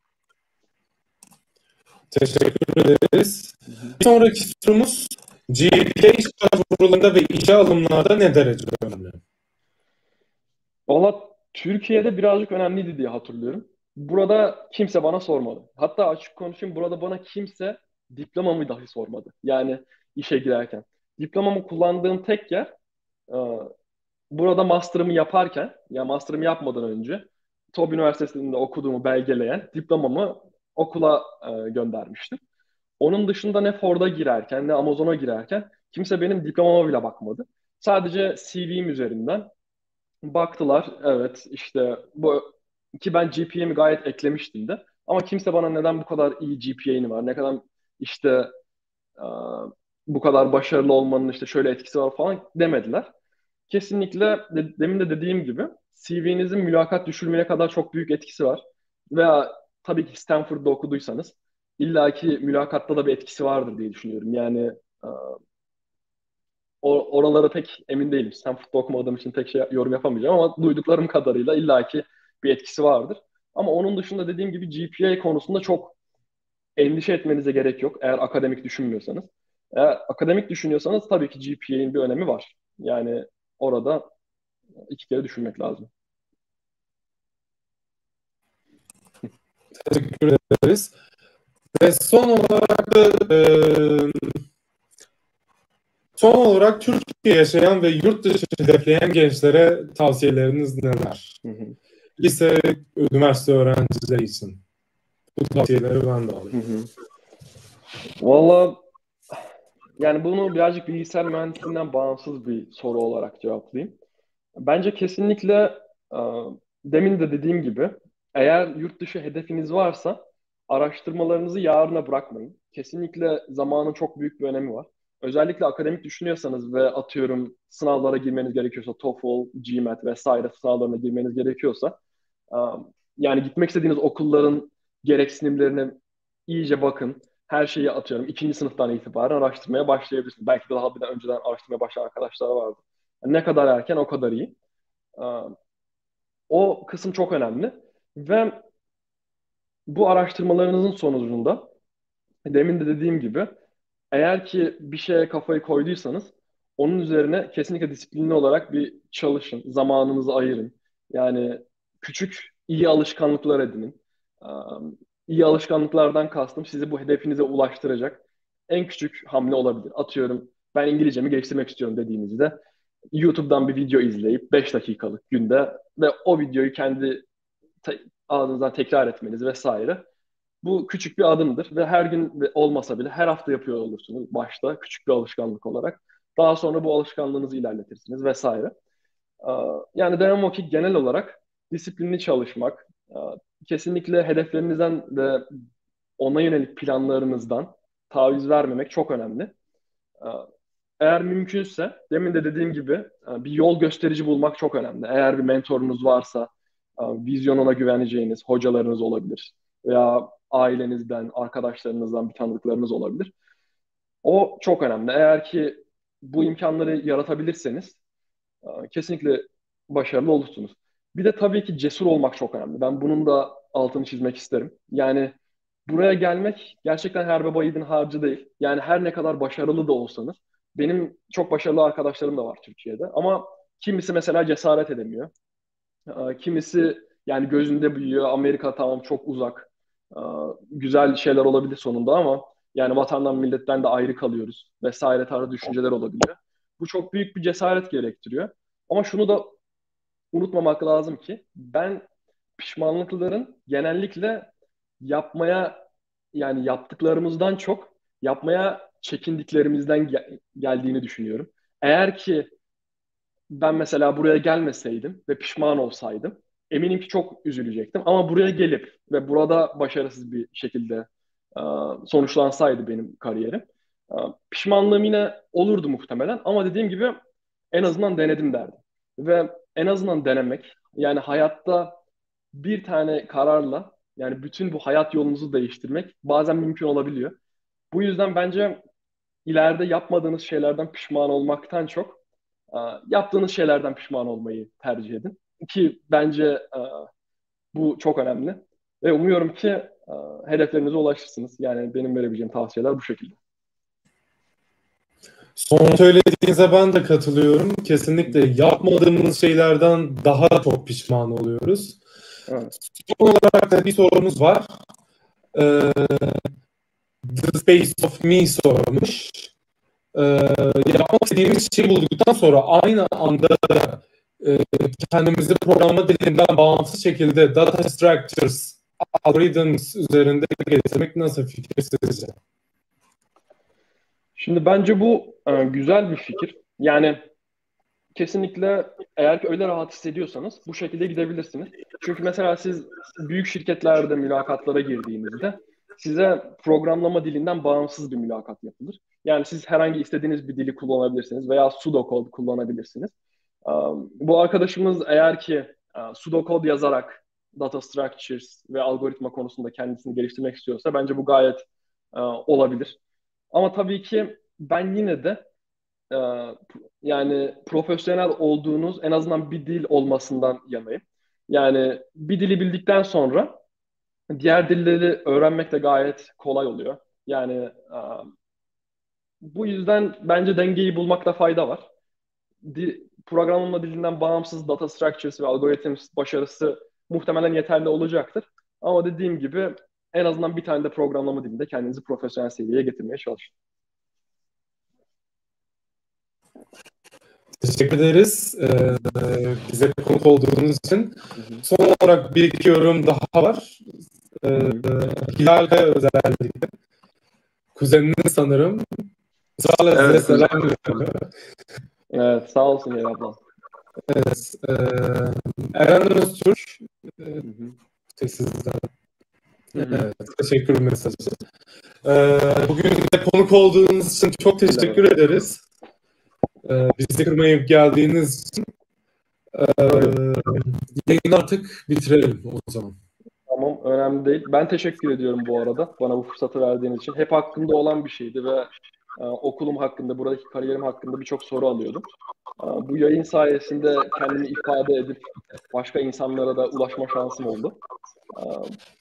Teşekkür ederiz. Bir sonraki sorumuz GPA iş başvurularında ve işe alımlarda ne derece önemli? Valla Türkiye'de birazcık önemliydi diye hatırlıyorum. burada kimse bana sormadı. Hatta açık konuşayım burada bana kimse diplomamı dahi sormadı. Yani işe girerken. Diplomamı kullandığım tek yer e, burada master'ımı yaparken, ya master'ımı yapmadan önce TOB Üniversitesi'nde okuduğumu belgeleyen diplomamı okula e, göndermiştim. Onun dışında ne Ford'a girerken ne Amazon'a girerken kimse benim diplomama bile bakmadı. Sadece CV'm üzerinden baktılar. Evet işte bu ki ben GPA'mi gayet eklemiştim de. Ama kimse bana neden bu kadar iyi GPA'ni var, ne kadar işte uh, bu kadar başarılı olmanın işte şöyle etkisi var falan demediler. Kesinlikle de, demin de dediğim gibi CV'nizin mülakat düşürmeye kadar çok büyük etkisi var. Veya tabii ki Stanford'da okuduysanız illaki mülakatta da bir etkisi vardır diye düşünüyorum. Yani uh, oralara pek emin değilim. Stanford'da okumadığım için pek şey yorum yapamayacağım ama duyduklarım kadarıyla illaki bir etkisi vardır. Ama onun dışında dediğim gibi GPA konusunda çok endişe etmenize gerek yok eğer akademik düşünmüyorsanız. Eğer akademik düşünüyorsanız tabii ki GPA'nin bir önemi var. Yani orada iki kere düşünmek lazım. Teşekkür ederiz. Ve son olarak da e, son olarak Türkiye yaşayan ve yurt dışı hedefleyen gençlere tavsiyeleriniz neler? Hı hı. Lise, üniversite öğrencileri için. Bu tavsiyeleri ben de alayım. Valla yani bunu birazcık bilgisayar mühendisliğinden bağımsız bir soru olarak cevaplayayım. Bence kesinlikle demin de dediğim gibi eğer yurt dışı hedefiniz varsa araştırmalarınızı yarına bırakmayın. Kesinlikle zamanın çok büyük bir önemi var. Özellikle akademik düşünüyorsanız ve atıyorum sınavlara girmeniz gerekiyorsa TOEFL, GMAT vesaire sınavlarına girmeniz gerekiyorsa yani gitmek istediğiniz okulların gereksinimlerine iyice bakın. Her şeyi atıyorum. ikinci sınıftan itibaren araştırmaya başlayabilirsiniz. Belki de daha bir de önceden araştırmaya başlayan arkadaşlar vardı. Yani ne kadar erken o kadar iyi. O kısım çok önemli. Ve bu araştırmalarınızın sonucunda demin de dediğim gibi eğer ki bir şeye kafayı koyduysanız onun üzerine kesinlikle disiplinli olarak bir çalışın. Zamanınızı ayırın. Yani küçük iyi alışkanlıklar edinin. İyi alışkanlıklardan kastım sizi bu hedefinize ulaştıracak en küçük hamle olabilir. Atıyorum ben İngilizcemi geliştirmek istiyorum dediğinizde YouTube'dan bir video izleyip 5 dakikalık günde ve o videoyu kendi te- ağzınızdan tekrar etmeniz vesaire. Bu küçük bir adımdır ve her gün olmasa bile her hafta yapıyor olursunuz başta küçük bir alışkanlık olarak. Daha sonra bu alışkanlığınızı ilerletirsiniz vesaire. Yani demem o ki genel olarak disiplinli çalışmak, kesinlikle hedeflerinizden ve ona yönelik planlarınızdan taviz vermemek çok önemli. Eğer mümkünse, demin de dediğim gibi bir yol gösterici bulmak çok önemli. Eğer bir mentorunuz varsa, vizyonuna güveneceğiniz hocalarınız olabilir veya ailenizden, arkadaşlarınızdan bir tanıdıklarınız olabilir. O çok önemli. Eğer ki bu imkanları yaratabilirseniz kesinlikle başarılı olursunuz. Bir de tabii ki cesur olmak çok önemli. Ben bunun da altını çizmek isterim. Yani buraya gelmek gerçekten her baba yiğidin harcı değil. Yani her ne kadar başarılı da olsanız. Benim çok başarılı arkadaşlarım da var Türkiye'de. Ama kimisi mesela cesaret edemiyor. Kimisi yani gözünde büyüyor. Amerika tamam çok uzak. Güzel şeyler olabilir sonunda ama yani vatandan milletten de ayrı kalıyoruz vesaire tarzı düşünceler olabiliyor. Bu çok büyük bir cesaret gerektiriyor. Ama şunu da unutmamak lazım ki ben pişmanlıkların genellikle yapmaya yani yaptıklarımızdan çok yapmaya çekindiklerimizden gel- geldiğini düşünüyorum. Eğer ki ben mesela buraya gelmeseydim ve pişman olsaydım eminim ki çok üzülecektim. Ama buraya gelip ve burada başarısız bir şekilde uh, sonuçlansaydı benim kariyerim uh, pişmanlığım yine olurdu muhtemelen ama dediğim gibi en azından denedim derdim. Ve en azından denemek. Yani hayatta bir tane kararla yani bütün bu hayat yolunuzu değiştirmek bazen mümkün olabiliyor. Bu yüzden bence ileride yapmadığınız şeylerden pişman olmaktan çok yaptığınız şeylerden pişman olmayı tercih edin. Ki bence bu çok önemli. Ve umuyorum ki hedeflerinize ulaşırsınız. Yani benim verebileceğim tavsiyeler bu şekilde. Son söylediğinize ben de katılıyorum. Kesinlikle yapmadığımız şeylerden daha çok pişman oluyoruz. Evet. Son olarak da bir sorumuz var. Ee, The Space of Me sormuş. Ee, yapmak istediğimiz şeyi bulduktan sonra aynı anda e, kendimizi programlama dilinden bağımsız şekilde data structures, algorithms üzerinde getirmek nasıl fikir sizce? Şimdi bence bu e, güzel bir fikir. Yani kesinlikle eğer ki öyle rahat hissediyorsanız bu şekilde gidebilirsiniz. Çünkü mesela siz büyük şirketlerde mülakatlara girdiğinizde size programlama dilinden bağımsız bir mülakat yapılır. Yani siz herhangi istediğiniz bir dili kullanabilirsiniz veya pseudocode kullanabilirsiniz. Bu arkadaşımız eğer ki uh, pseudocode yazarak data structures ve algoritma konusunda kendisini geliştirmek istiyorsa bence bu gayet uh, olabilir. Ama tabii ki ben yine de uh, yani profesyonel olduğunuz en azından bir dil olmasından yanayım. Yani bir dili bildikten sonra diğer dilleri öğrenmek de gayet kolay oluyor. Yani um, bu yüzden bence dengeyi bulmakta fayda var. Di, programlama dilinden bağımsız data structures ve algorithms başarısı muhtemelen yeterli olacaktır. Ama dediğim gibi en azından bir tane de programlama dilinde kendinizi profesyonel seviyeye getirmeye çalışın. Teşekkür ederiz ee, bize konuk olduğunuz için. Son olarak bir iki yorum daha var. Ee, Hilal Kaya özellikle. Kuzeniniz sanırım. Sağ evet, selam. Evet, sağ olsun Hilal abla. Evet. E, Eren Öztürk. E, sizden. Evet, teşekkür mesajı. Ee, bugün de konuk olduğunuz için çok teşekkür evet. ederiz. Ee, bizi kırmayıp geldiğiniz için. Ee, yayını artık bitirelim o zaman. Tamam, önemli değil. Ben teşekkür ediyorum bu arada bana bu fırsatı verdiğiniz için. Hep hakkında olan bir şeydi ve e, okulum hakkında, buradaki kariyerim hakkında birçok soru alıyordum. E, bu yayın sayesinde kendimi ifade edip başka insanlara da ulaşma şansım oldu. E,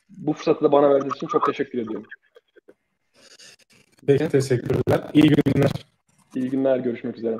bu fırsatı da bana verdiğiniz için çok teşekkür ediyorum. Peki, teşekkürler. İyi günler. İyi günler, görüşmek üzere.